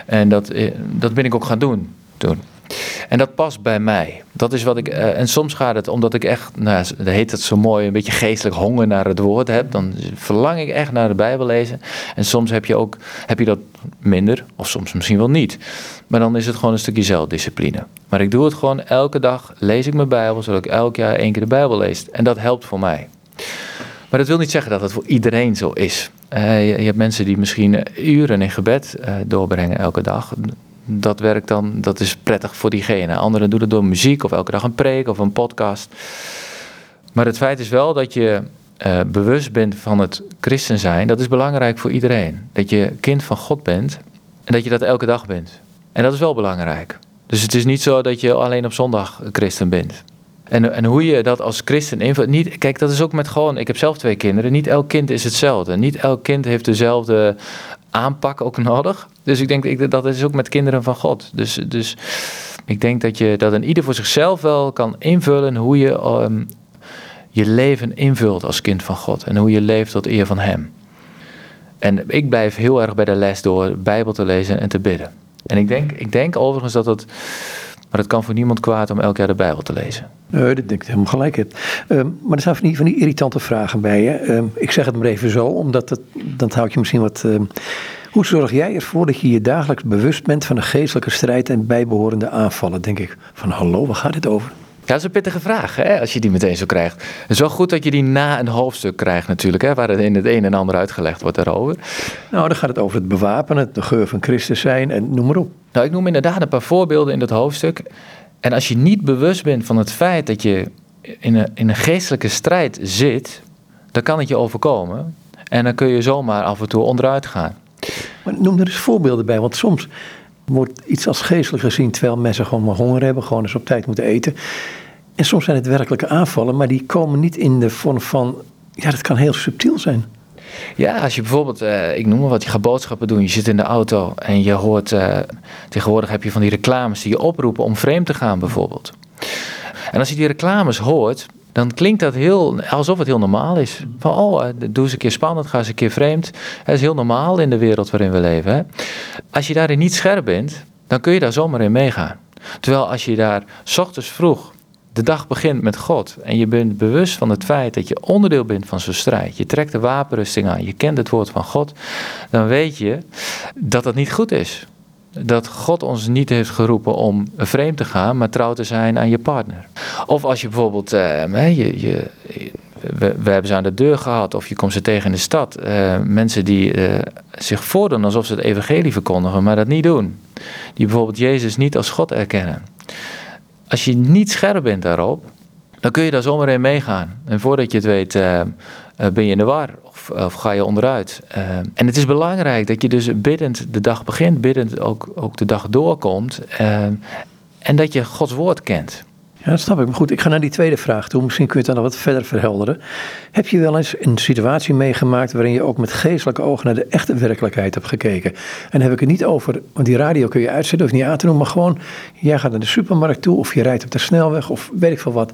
En dat, eh, dat ben ik ook gaan doen toen. En dat past bij mij. Dat is wat ik. Uh, en soms gaat het omdat ik echt, nou, dat heet het zo mooi, een beetje geestelijk honger naar het woord heb. Dan verlang ik echt naar de Bijbel lezen. En soms heb je ook heb je dat minder, of soms misschien wel niet. Maar dan is het gewoon een stukje zelfdiscipline. Maar ik doe het gewoon elke dag, lees ik mijn Bijbel, zodat ik elk jaar één keer de Bijbel lees. En dat helpt voor mij. Maar dat wil niet zeggen dat het voor iedereen zo is. Uh, je, hebt mensen die misschien uren in gebed uh, doorbrengen elke dag dat werkt dan, dat is prettig voor diegene. Anderen doen het door muziek of elke dag een preek of een podcast. Maar het feit is wel dat je uh, bewust bent van het christen zijn. Dat is belangrijk voor iedereen. Dat je kind van God bent en dat je dat elke dag bent. En dat is wel belangrijk. Dus het is niet zo dat je alleen op zondag christen bent. En, en hoe je dat als christen invult. Niet, kijk, dat is ook met gewoon. Ik heb zelf twee kinderen. Niet elk kind is hetzelfde. Niet elk kind heeft dezelfde aanpak ook nodig. Dus ik denk dat is ook met kinderen van God. Dus, dus ik denk dat je dat een ieder voor zichzelf wel kan invullen hoe je um, je leven invult als kind van God. En hoe je leeft tot eer van Hem. En ik blijf heel erg bij de les door Bijbel te lezen en te bidden. En ik denk, ik denk overigens dat het. Maar het kan voor niemand kwaad om elk jaar de Bijbel te lezen. Nee, dat denk ik helemaal gelijk. Um, maar er zijn van die, van die irritante vragen bij je. Um, ik zeg het maar even zo, omdat het, dan houd je misschien wat. Hoe zorg jij ervoor dat je je dagelijks bewust bent van de geestelijke strijd en bijbehorende aanvallen? Denk ik van hallo, waar gaat dit over? Ja, dat is een pittige vraag, hè, als je die meteen zo krijgt. Het is wel goed dat je die na een hoofdstuk krijgt natuurlijk, hè, waar het in het een en ander uitgelegd wordt daarover. Nou, dan gaat het over het bewapenen, de geur van Christus zijn en noem maar op. Nou, ik noem inderdaad een paar voorbeelden in dat hoofdstuk. En als je niet bewust bent van het feit dat je in een, in een geestelijke strijd zit, dan kan het je overkomen. En dan kun je zomaar af en toe onderuit gaan. Maar noem er eens voorbeelden bij, want soms wordt iets als geestelijk gezien terwijl mensen gewoon maar honger hebben, gewoon eens op tijd moeten eten. En soms zijn het werkelijke aanvallen, maar die komen niet in de vorm van ja, dat kan heel subtiel zijn. Ja, als je bijvoorbeeld, uh, ik noem maar wat, je gaat boodschappen doen, je zit in de auto en je hoort, uh, tegenwoordig heb je van die reclames die je oproepen om vreemd te gaan bijvoorbeeld. En als je die reclames hoort, dan klinkt dat heel, alsof het heel normaal is. Van, oh, eh, doe eens een keer spannend, ga eens een keer vreemd. Het is heel normaal in de wereld waarin we leven. Hè? Als je daarin niet scherp bent, dan kun je daar zomaar in meegaan. Terwijl als je daar s ochtends vroeg de dag begint met God en je bent bewust van het feit dat je onderdeel bent van zo'n strijd, je trekt de wapenrusting aan, je kent het woord van God, dan weet je dat dat niet goed is. Dat God ons niet heeft geroepen om vreemd te gaan, maar trouw te zijn aan je partner. Of als je bijvoorbeeld, uh, je, we, hebben ze aan de deur gehad, of je komt ze tegen in de stad. Uh, mensen die uh, zich voordoen alsof ze het evangelie verkondigen, maar dat niet doen. Die bijvoorbeeld Jezus niet als God erkennen als je niet scherp bent daarop, dan kun je daar zomaar in meegaan. En voordat je het weet, uh, ben je in de war of, of ga je onderuit. Uh, en het is belangrijk dat je dus biddend de dag begint, biddend ook, ook de dag doorkomt. En dat je Gods woord kent. Ja, dat snap ik. Maar goed, ik ga naar die tweede vraag toe. Misschien kun je het dan nog wat verder verhelderen. Heb je wel eens een situatie meegemaakt waarin je ook met geestelijke ogen naar de echte werkelijkheid hebt gekeken? En heb ik het niet over, want die radio kun je uitzetten of niet aan te doen, maar gewoon, jij gaat naar de supermarkt toe of je rijdt op de snelweg of weet ik veel wat.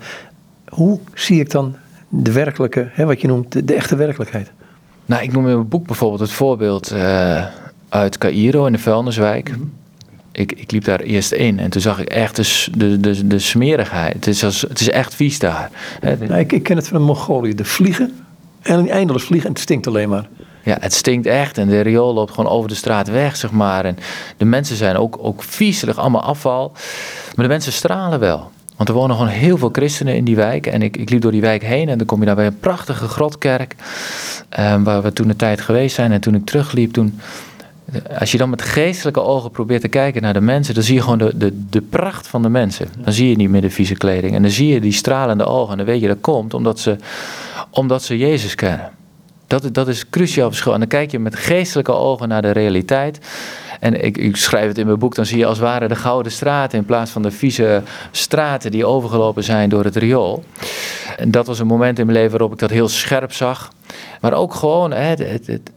Hoe zie ik dan de werkelijke, hè, wat je noemt, de, echte werkelijkheid? Nou, ik noem in mijn boek bijvoorbeeld het voorbeeld uh, uit Cairo in de vuilniswijk. Mhm ik, ik liep daar eerst in en toen zag ik echt de, de, de, de smerigheid. Het is, als, het is echt vies daar. Nou, ik, ik ken het van Mongolië. De vliegen en eindeloos vliegen en het stinkt alleen maar. Ja, het stinkt echt en de riool loopt gewoon over de straat weg, zeg maar. En de mensen zijn ook, ook viezelig, allemaal afval. Maar de mensen stralen wel. Want er wonen gewoon heel veel christenen in die wijk. En ik, ik liep door die wijk heen en dan kom je daar bij een prachtige grotkerk. Eh, waar we toen de tijd geweest zijn. En toen ik terugliep, toen als je dan met geestelijke ogen probeert te kijken naar de mensen, dan zie je gewoon de, de, de pracht van de mensen. Dan zie je niet meer de vieze kleding. En dan zie je die stralende ogen. En dan weet je dat komt omdat ze, omdat ze Jezus kennen. Dat, dat is cruciaal verschil. En dan kijk je met geestelijke ogen naar de realiteit. En ik, ik, schrijf het in mijn boek, dan zie je als het ware de gouden straten in plaats van de vieze straten die overgelopen zijn door het riool. En dat was een moment in mijn leven waarop ik dat heel scherp zag. Maar ook gewoon hè, het, het,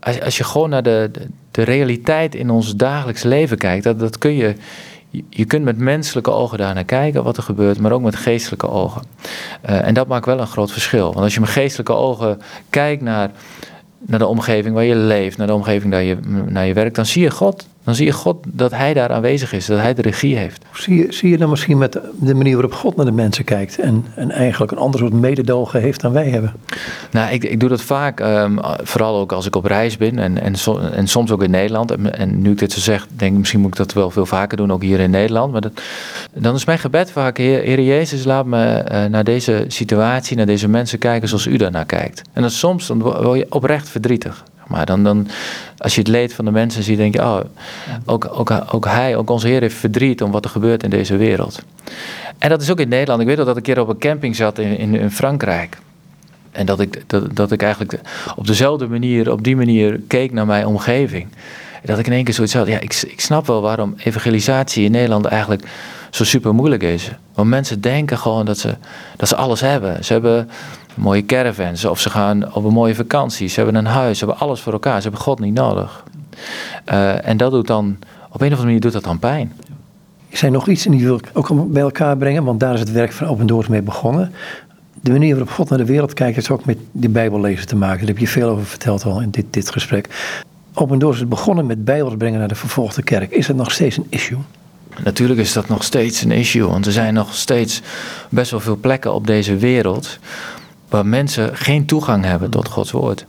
als, als je gewoon naar de, de, realiteit in ons dagelijks leven kijkt, dat, dat kun je, je kunt met menselijke ogen daar naar kijken wat er gebeurt, maar ook met geestelijke ogen. Uh, en dat maakt wel een groot verschil. Want als je met geestelijke ogen kijkt naar, naar de omgeving waar je leeft, naar de omgeving waar je, naar je werkt, dan zie je God dan zie je God dat Hij daar aanwezig is, dat Hij de regie heeft. Zie je, zie je dan misschien met de manier waarop God naar de mensen kijkt en, en eigenlijk een ander soort mededogen heeft dan wij hebben? Nou, ik, ik doe dat vaak, um, vooral ook als ik op reis ben en, en, en soms ook in Nederland. En, en, nu ik dit zo zeg, denk ik misschien moet ik dat wel veel vaker doen, ook hier in Nederland. Maar dat, dan is mijn gebed vaak, Heer, Heer Jezus, laat me uh, naar deze situatie, naar deze mensen kijken zoals U daarnaar kijkt. En dan soms dan word je oprecht verdrietig. Maar dan, dan, als je het leed van de mensen ziet, denk je, oh, ook, ook, ook hij, ook onze Heer heeft verdriet om wat er gebeurt in deze wereld. En dat is ook in Nederland. Ik weet dat ik een keer op een camping zat in, in, in Frankrijk. En dat ik, dat, dat ik eigenlijk op dezelfde manier, op die manier keek naar mijn omgeving. Dat ik in één keer zoiets had, ja, ik, ik snap wel waarom evangelisatie in Nederland eigenlijk zo super moeilijk is. Want mensen denken gewoon dat ze, dat ze alles hebben. Ze hebben mooie caravans of ze gaan op een mooie vakantie. Ze hebben een huis, ze hebben alles voor elkaar. Ze hebben God niet nodig. Uh, en dat doet dan, op een of andere manier doet dat dan pijn. Er zijn nog iets en die wil ik ook bij elkaar brengen, want daar is het werk van Open Doors mee begonnen. De manier waarop God naar de wereld kijkt, heeft ook met die Bijbellezen te maken. Daar heb je veel over verteld al in dit, dit gesprek. Open Doors is begonnen met Bijbels brengen naar de vervolgde kerk. Is het nog steeds een issue? Natuurlijk is dat nog steeds een issue, want er zijn nog steeds best wel veel plekken op deze wereld waar mensen geen toegang hebben tot Gods woord.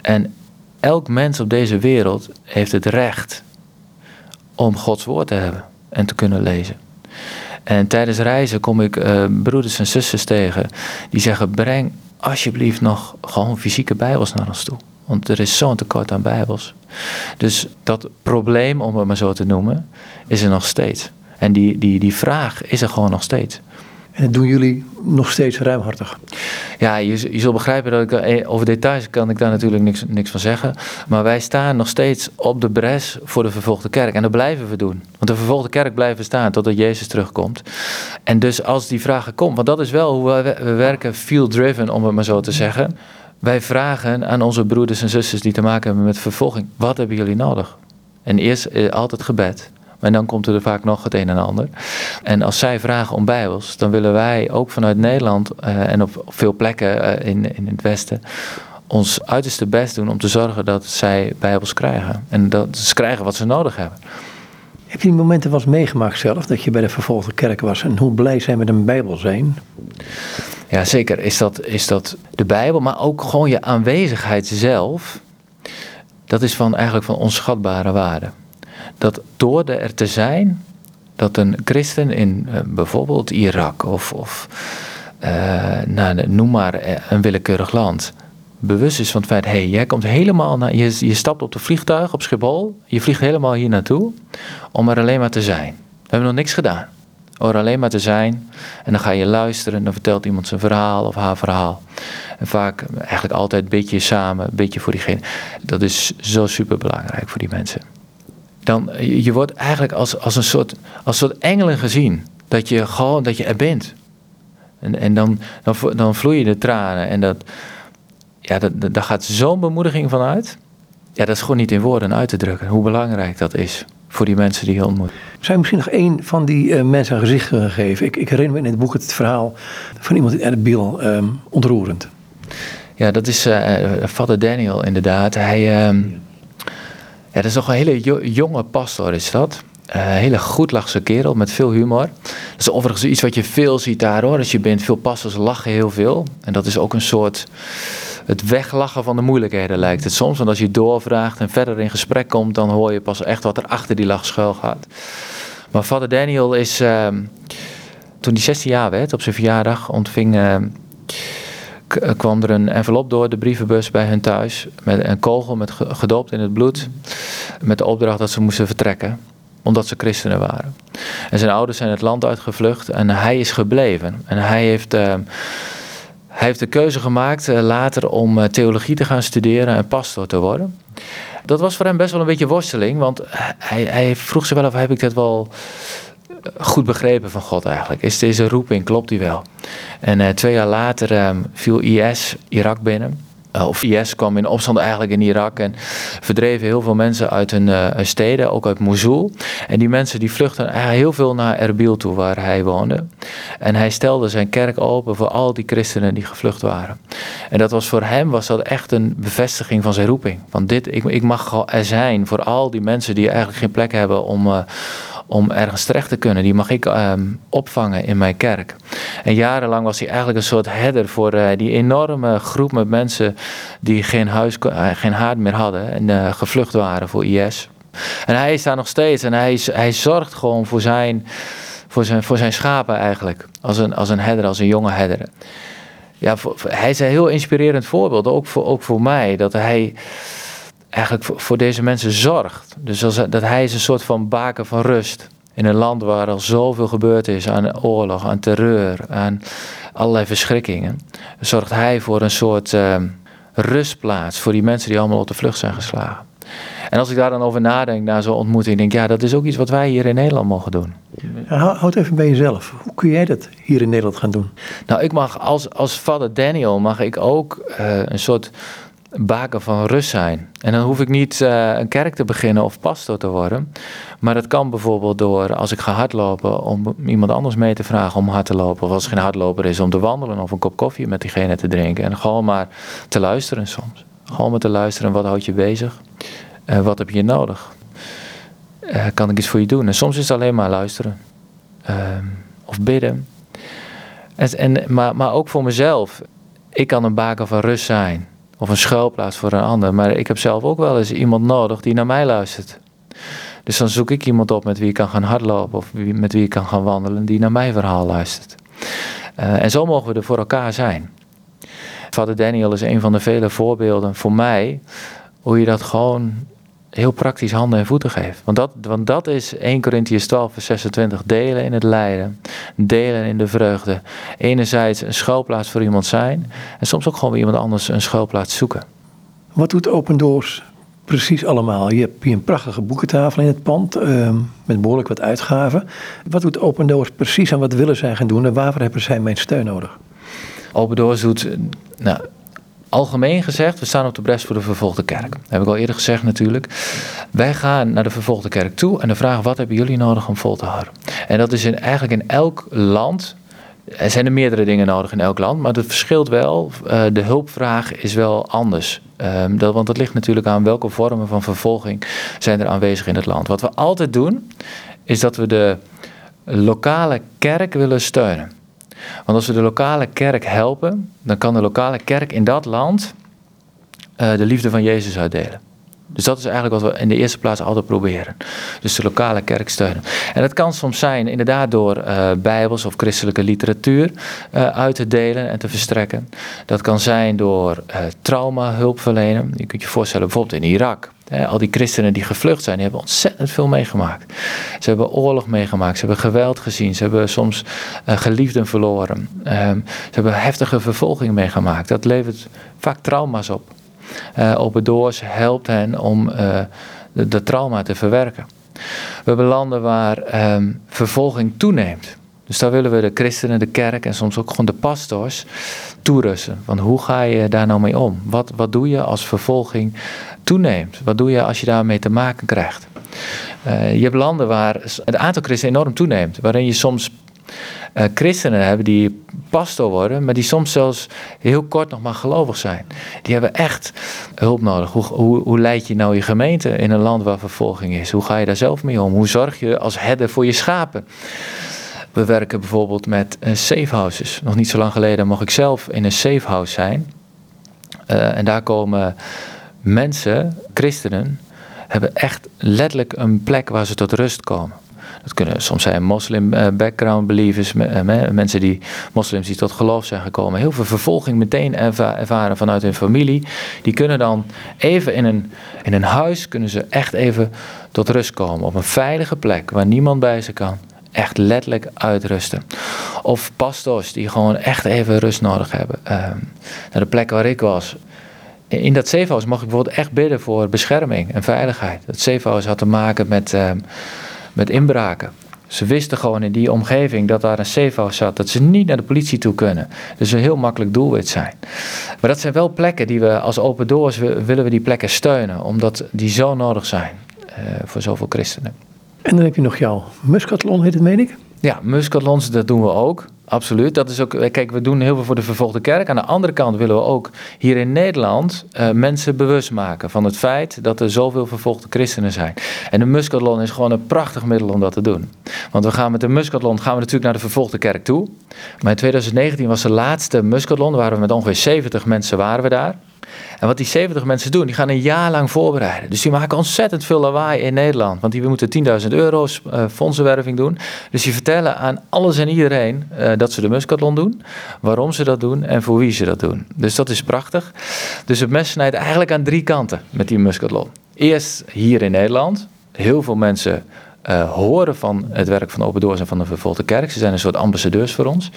En elk mens op deze wereld heeft het recht om Gods woord te hebben en te kunnen lezen. En tijdens reizen kom ik uh, broeders en zusters tegen die zeggen: breng alsjeblieft nog gewoon fysieke Bijbels naar ons toe. Want er is zo'n tekort aan Bijbels. Dus dat probleem, om het maar zo te noemen, is er nog steeds. En die, die, die vraag is er gewoon nog steeds. En dat doen jullie nog steeds ruimhartig? Ja, je, je zult begrijpen dat ik eh, over details kan ik daar natuurlijk niks, niks van zeggen. Maar wij staan nog steeds op de bres voor de vervolgde kerk. En dat blijven we doen. Want de vervolgde kerk blijft staan totdat Jezus terugkomt. En dus als die vragen komen, want dat is wel hoe we, we werken, field driven om het maar zo te zeggen. Wij vragen aan onze broeders en zusters die te maken hebben met vervolging: wat hebben jullie nodig? En eerst eh, altijd gebed. En dan komt er vaak nog het een en ander. En als zij vragen om Bijbels, dan willen wij ook vanuit Nederland uh, en op, veel plekken uh, in, in het Westen ons uiterste best doen om te zorgen dat zij Bijbels krijgen. En dat ze krijgen wat ze nodig hebben. Heb je die momenten wel eens meegemaakt zelf, dat je bij de vervolgde kerk was en hoe blij zij met een Bijbel zijn? Ja, zeker is dat, is dat de Bijbel, maar ook gewoon je aanwezigheid zelf. Dat is van, eigenlijk van onschatbare waarde dat door er te zijn, dat een christen in uh, bijvoorbeeld Irak of, of uh, nou, noem maar eh, een willekeurig land, bewust is van het feit, hé, hey, jij komt helemaal naar, je, je stapt op het vliegtuig op Schiphol, je vliegt helemaal hier naartoe om er alleen maar te zijn. We hebben nog niks gedaan. Er alleen maar te zijn en dan ga je luisteren, dan vertelt iemand zijn verhaal of haar verhaal. En vaak eigenlijk altijd een beetje samen, een beetje voor diegene. Dat is zo super belangrijk voor die mensen dan je wordt eigenlijk als, als een soort, als soort engelen gezien. Dat je gewoon, dat je er bent. En, en dan, dan, dan vloeien de tranen. En dat, ja, dat, daar gaat zo'n bemoediging van uit. Ja, dat is gewoon niet in woorden uit te drukken. Hoe belangrijk dat is voor die mensen die je ontmoet. Zou je misschien nog één van die uh, mensen een gezicht geven? Ik, ik herinner me in het boek het verhaal van iemand in Erbil. Um, ontroerend. Ja, dat is uh, vader Daniel inderdaad. Hij... Uh, ja, dat is toch een hele jonge pastor is dat. Een hele goedlachse kerel met veel humor. Dat is overigens iets wat je veel ziet daar hoor. Als je bent, veel pastors lachen heel veel. En dat is ook een soort het weglachen van de moeilijkheden lijkt het soms. Want als je doorvraagt en verder in gesprek komt, dan hoor je pas echt wat er achter die lach schuil gaat. Maar vader Daniel is, uh, toen hij 16 jaar werd, op zijn verjaardag, ontving... Uh, eh, kwam er een envelop door de brievenbus bij hun thuis. Met een kogel met gedoopt in het bloed. Met de opdracht dat ze moesten vertrekken. Omdat ze christenen waren. En zijn ouders zijn het land uitgevlucht. En hij is gebleven. En hij heeft. Uh, hij heeft de keuze gemaakt uh, later om theologie te gaan studeren en pastor te worden. Dat was voor hem best wel een beetje worsteling, want hij, hij vroeg zich wel of heb ik dit wel goed begrepen van God eigenlijk. Is deze roeping, klopt die wel? En twee jaar later uh, viel IS Irak binnen. Uh, of IS kwam in opstand eigenlijk in Irak en verdreven heel veel mensen uit hun uh, steden, ook uit Mosul. En die mensen die vluchtten heel veel naar Erbil toe, waar hij woonde. En hij stelde zijn kerk open voor al die christenen die gevlucht waren. En dat was voor hem was dat echt een bevestiging van zijn roeping. Want dit, ik, mag er zijn voor al die mensen die eigenlijk geen plek hebben om om ergens terecht te kunnen. Die mag ik ehm, opvangen in mijn kerk. En jarenlang was hij eigenlijk een soort header voor uh, die enorme groep met mensen die geen, huis, uh, geen haard meer hadden en uh, gevlucht waren voor IS. En hij is daar nog steeds en hij, hij zorgt gewoon voor zijn, voor, zijn, voor zijn schapen eigenlijk. Als een, als een herder, als een jonge herder. Ja, hij is een heel inspirerend voorbeeld, ook voor, ook voor mij. Dat hij eigenlijk voor, voor deze mensen zorgt. Dus als, dat hij is een soort van baken van rust. In een land waar al zoveel gebeurd is aan oorlog, aan terreur, aan allerlei verschrikkingen. Zorgt hij voor een soort uh, rustplaats voor die mensen die allemaal op de vlucht zijn geslagen. En als ik daar dan over nadenk, na zo'n ontmoeting, denk ik, ja, dat is ook iets wat wij hier in Nederland mogen doen. Houd even bij jezelf. Hoe kun jij dat hier in Nederland gaan doen? Nou, ik mag als, als vader Daniel, mag ik ook uh, een soort baken van rust zijn. En dan hoef ik niet uh, een kerk te beginnen of pastor te worden. Maar dat kan bijvoorbeeld door, als ik ga hardlopen, om iemand anders mee te vragen om hard te lopen. Of als geen hardloper is, om te wandelen of een kop koffie met diegene te drinken. En gewoon maar te luisteren soms. Gewoon maar te luisteren, wat houdt je bezig? Uh, wat heb je nodig? Uh, kan ik iets voor je doen? En soms is het alleen maar luisteren. Ehm, of bidden. En, en, maar, maar ook voor mezelf. Ik kan een baken van rust zijn of een schuilplaats voor een ander. Maar ik heb zelf ook wel eens iemand nodig die naar mij luistert. Dus dan zoek ik iemand op met wie ik kan gaan hardlopen of met wie ik kan gaan wandelen, die naar mijn verhaal luistert. Uh, en zo mogen we er voor elkaar zijn. Vader Daniel is een van de vele voorbeelden voor mij hoe je dat gewoon heel praktisch handen en voeten geeft. Want dat, want dat is 1 Corinthians 12, vers 26, delen in het lijden. delen in de vreugde. Enerzijds een schuilplaats voor iemand zijn en soms ook gewoon bij iemand anders een schuilplaats zoeken. Wat doet Open Doors precies allemaal? Je hebt hier een prachtige boekentafel in het pand ehm, met behoorlijk wat uitgaven. Wat doet Open Doors precies en wat willen zij gaan doen en waarvoor hebben zij mijn steun nodig? Open Doors doet, nou, algemeen gezegd, we staan op de bres voor de vervolgde kerk. Dat heb ik al eerder gezegd natuurlijk. Wij gaan naar de vervolgde kerk toe en dan vragen wat hebben jullie nodig om vol te houden. En dat is in, eigenlijk in elk land er zijn er meerdere dingen nodig in elk land, maar het verschilt wel. Uh, de hulpvraag is wel anders. Dat, want dat ligt natuurlijk aan welke vormen van vervolging zijn er aanwezig in het land. Wat we altijd doen, is dat we de lokale kerk willen steunen. Want als we de lokale kerk helpen, dan kan de lokale kerk in dat land uh, de liefde van Jezus uitdelen. Dus dat is eigenlijk wat we in de eerste plaats altijd proberen. Dus de lokale kerk steunen. En dat kan soms zijn inderdaad door uh, bijbels of christelijke literatuur uh, uit te delen en te verstrekken. Dat kan zijn door uh, trauma hulp verlenen. Je kunt je voorstellen bijvoorbeeld in Irak. Hè, al die christenen die gevlucht zijn, die hebben ontzettend veel meegemaakt. Ze hebben oorlog meegemaakt, ze hebben geweld gezien, ze hebben soms geliefden verloren. Ehm, ze hebben heftige vervolging meegemaakt. Dat levert vaak trauma's op. Uh, Open Doors helpt hen om de, trauma te verwerken. We hebben landen waar um, vervolging toeneemt. Dus daar willen we de christenen, de kerk en soms ook gewoon de pastors toerusten. Want hoe ga je daar nou mee om? Wat, wat doe je als vervolging toeneemt? Wat doe je als je daarmee te maken krijgt? Uh, je hebt landen waar het aantal christenen enorm toeneemt. Waarin je soms uh, christenen hebben die pastor worden, maar die soms zelfs heel kort nog maar gelovig zijn. Die hebben echt hulp nodig. Hoe, hoe, hoe leid je nou je gemeente in een land waar vervolging is? Hoe ga je daar zelf mee om? Hoe zorg je als herder voor je schapen? We werken bijvoorbeeld met uh, safe houses. Nog niet zo lang geleden mocht ik zelf in een safe house zijn. Uh, en daar komen mensen, christenen, hebben echt letterlijk een plek waar ze tot rust komen. Dat kunnen soms zijn moslim uh, background believers, mensen die moslims die tot geloof zijn gekomen. Heel veel vervolging meteen erva ervaren vanuit hun familie. Die kunnen dan even in een, in een huis, kunnen ze echt even tot rust komen. Op een veilige plek waar niemand bij ze kan. Echt letterlijk uitrusten. Of pastors die gewoon echt even rust nodig hebben. Uh, naar de plek waar ik was. In dat safehouse mag ik bijvoorbeeld echt bidden voor bescherming en veiligheid. Dat safehouse had te maken met ehm, met inbraken. Ze wisten gewoon in die omgeving dat daar een safehouse zat, dat ze niet naar de politie toe kunnen. Dus een heel makkelijk doelwit zijn. Maar dat zijn wel plekken die we als Open Doors willen we die plekken steunen, omdat die zo nodig zijn uh, voor zoveel christenen. En dan heb je nog jouw Muscatlon, heet het, meen ik? Ja, Muscatlons, dat doen we ook. Absoluut. Dat is ook, kijk, we doen heel veel voor de vervolgde kerk. Aan de andere kant willen we ook hier in Nederland uh, mensen bewust maken van het feit dat er zoveel vervolgde christenen zijn. En de Muscatlon is gewoon een prachtig middel om dat te doen. Want we gaan met de Muscatlon gaan we natuurlijk naar de vervolgde kerk toe. Maar in 2019 was de laatste Muscatlon, waren we met ongeveer 70 mensen waren we daar. En wat die 70 mensen doen, die gaan een jaar lang voorbereiden. Dus die maken ontzettend veel lawaai in Nederland. Want die moeten 10.000 euro's uh, fondsenwerving doen. Dus die vertellen aan alles en iedereen uh, dat ze de Muscatlon doen. Waarom ze dat doen en voor wie ze dat doen. Dus dat is prachtig. Dus het mes snijdt eigenlijk aan drie kanten met die Muscatlon. Eerst hier in Nederland. Heel veel mensen uh, horen van het werk van Open Doors en van de Vervolgde Kerk. Ze zijn een soort ambassadeurs voor ons.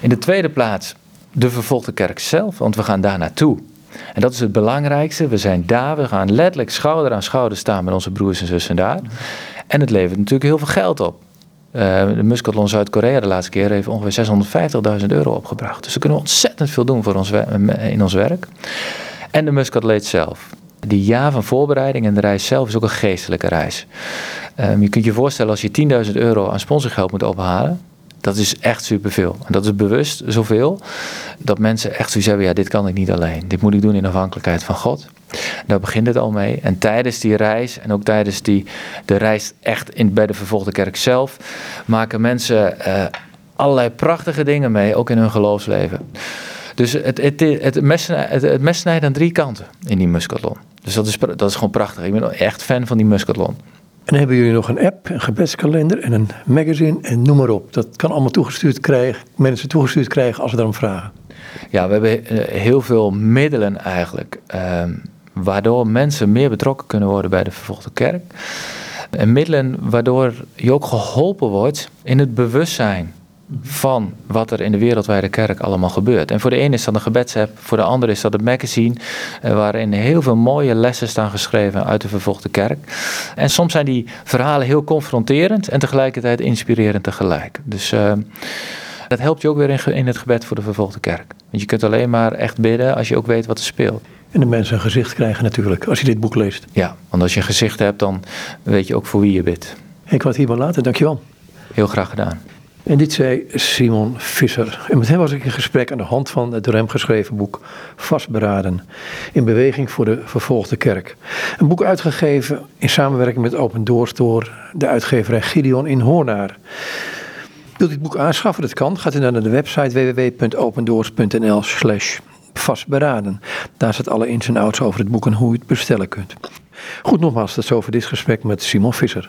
In de tweede plaats de Vervolgde Kerk zelf, want we gaan daar naartoe. En dat is het belangrijkste. We zijn daar, we gaan letterlijk schouder aan schouder staan met onze broers en zussen daar. En het levert natuurlijk heel veel geld op. Uh, de Muscatlon Zuid-Korea de laatste keer heeft ongeveer 650.000 euro opgebracht. Dus we kunnen ontzettend veel doen voor ons in ons werk. En de Muscatleet zelf. Die jaar van voorbereiding en de reis zelf is ook een geestelijke reis. Um, je kunt je voorstellen als je 10.000 euro aan sponsorgeld moet ophalen. Dat is echt superveel. En dat is bewust zoveel dat mensen echt zoiets hebben: ja, dit kan ik niet alleen. Dit moet ik doen in afhankelijkheid van God. Daar begint het al mee. En tijdens die reis en ook tijdens die, de reis echt in, bij de vervolgde kerk zelf, maken mensen uh, allerlei prachtige dingen mee, ook in hun geloofsleven. Dus het, het, het mes snijdt aan drie kanten in die muscatlon. Dus dat is, dat is gewoon prachtig. Ik ben echt fan van die muscatlon. En hebben jullie nog een app, een gebedskalender en een magazine en noem maar op. Dat kan allemaal toegestuurd krijgen, mensen toegestuurd krijgen als ze daarom vragen. Ja, we hebben eh, heel veel middelen eigenlijk, eh, waardoor mensen meer betrokken kunnen worden bij de vervolgde kerk. En middelen waardoor je ook geholpen wordt in het bewustzijn van wat er in de wereldwijde kerk allemaal gebeurt. En voor de ene is dat een gebedsapp, voor de ander is dat een magazine eh, waarin heel veel mooie lessen staan geschreven uit de vervolgde kerk. En soms zijn die verhalen heel confronterend en tegelijkertijd inspirerend tegelijk. Dus uh, dat helpt je ook weer in, in het gebed voor de vervolgde kerk. Want je kunt alleen maar echt bidden als je ook weet wat er speelt. En de mensen een gezicht krijgen natuurlijk als je dit boek leest. Ja, want als je een gezicht hebt, dan weet je ook voor wie je bidt. Ik wat hierbij laten, dankjewel. Heel graag gedaan. En dit zei Simon Visser. En met hem was ik in gesprek aan de hand van het door hem geschreven boek Vastberaden. In beweging voor de vervolgde kerk. Een boek uitgegeven in samenwerking met Open Doors door de uitgeverij Gideon in Hoornaar. Wilt u het boek aanschaffen? Dat kan. Gaat u naar de website www.opendoors.nl slash vastberaden. Daar staat alle ins en outs over het boek en hoe u het bestellen kunt. Goed, nogmaals, dat is over dit gesprek met Simon Visser.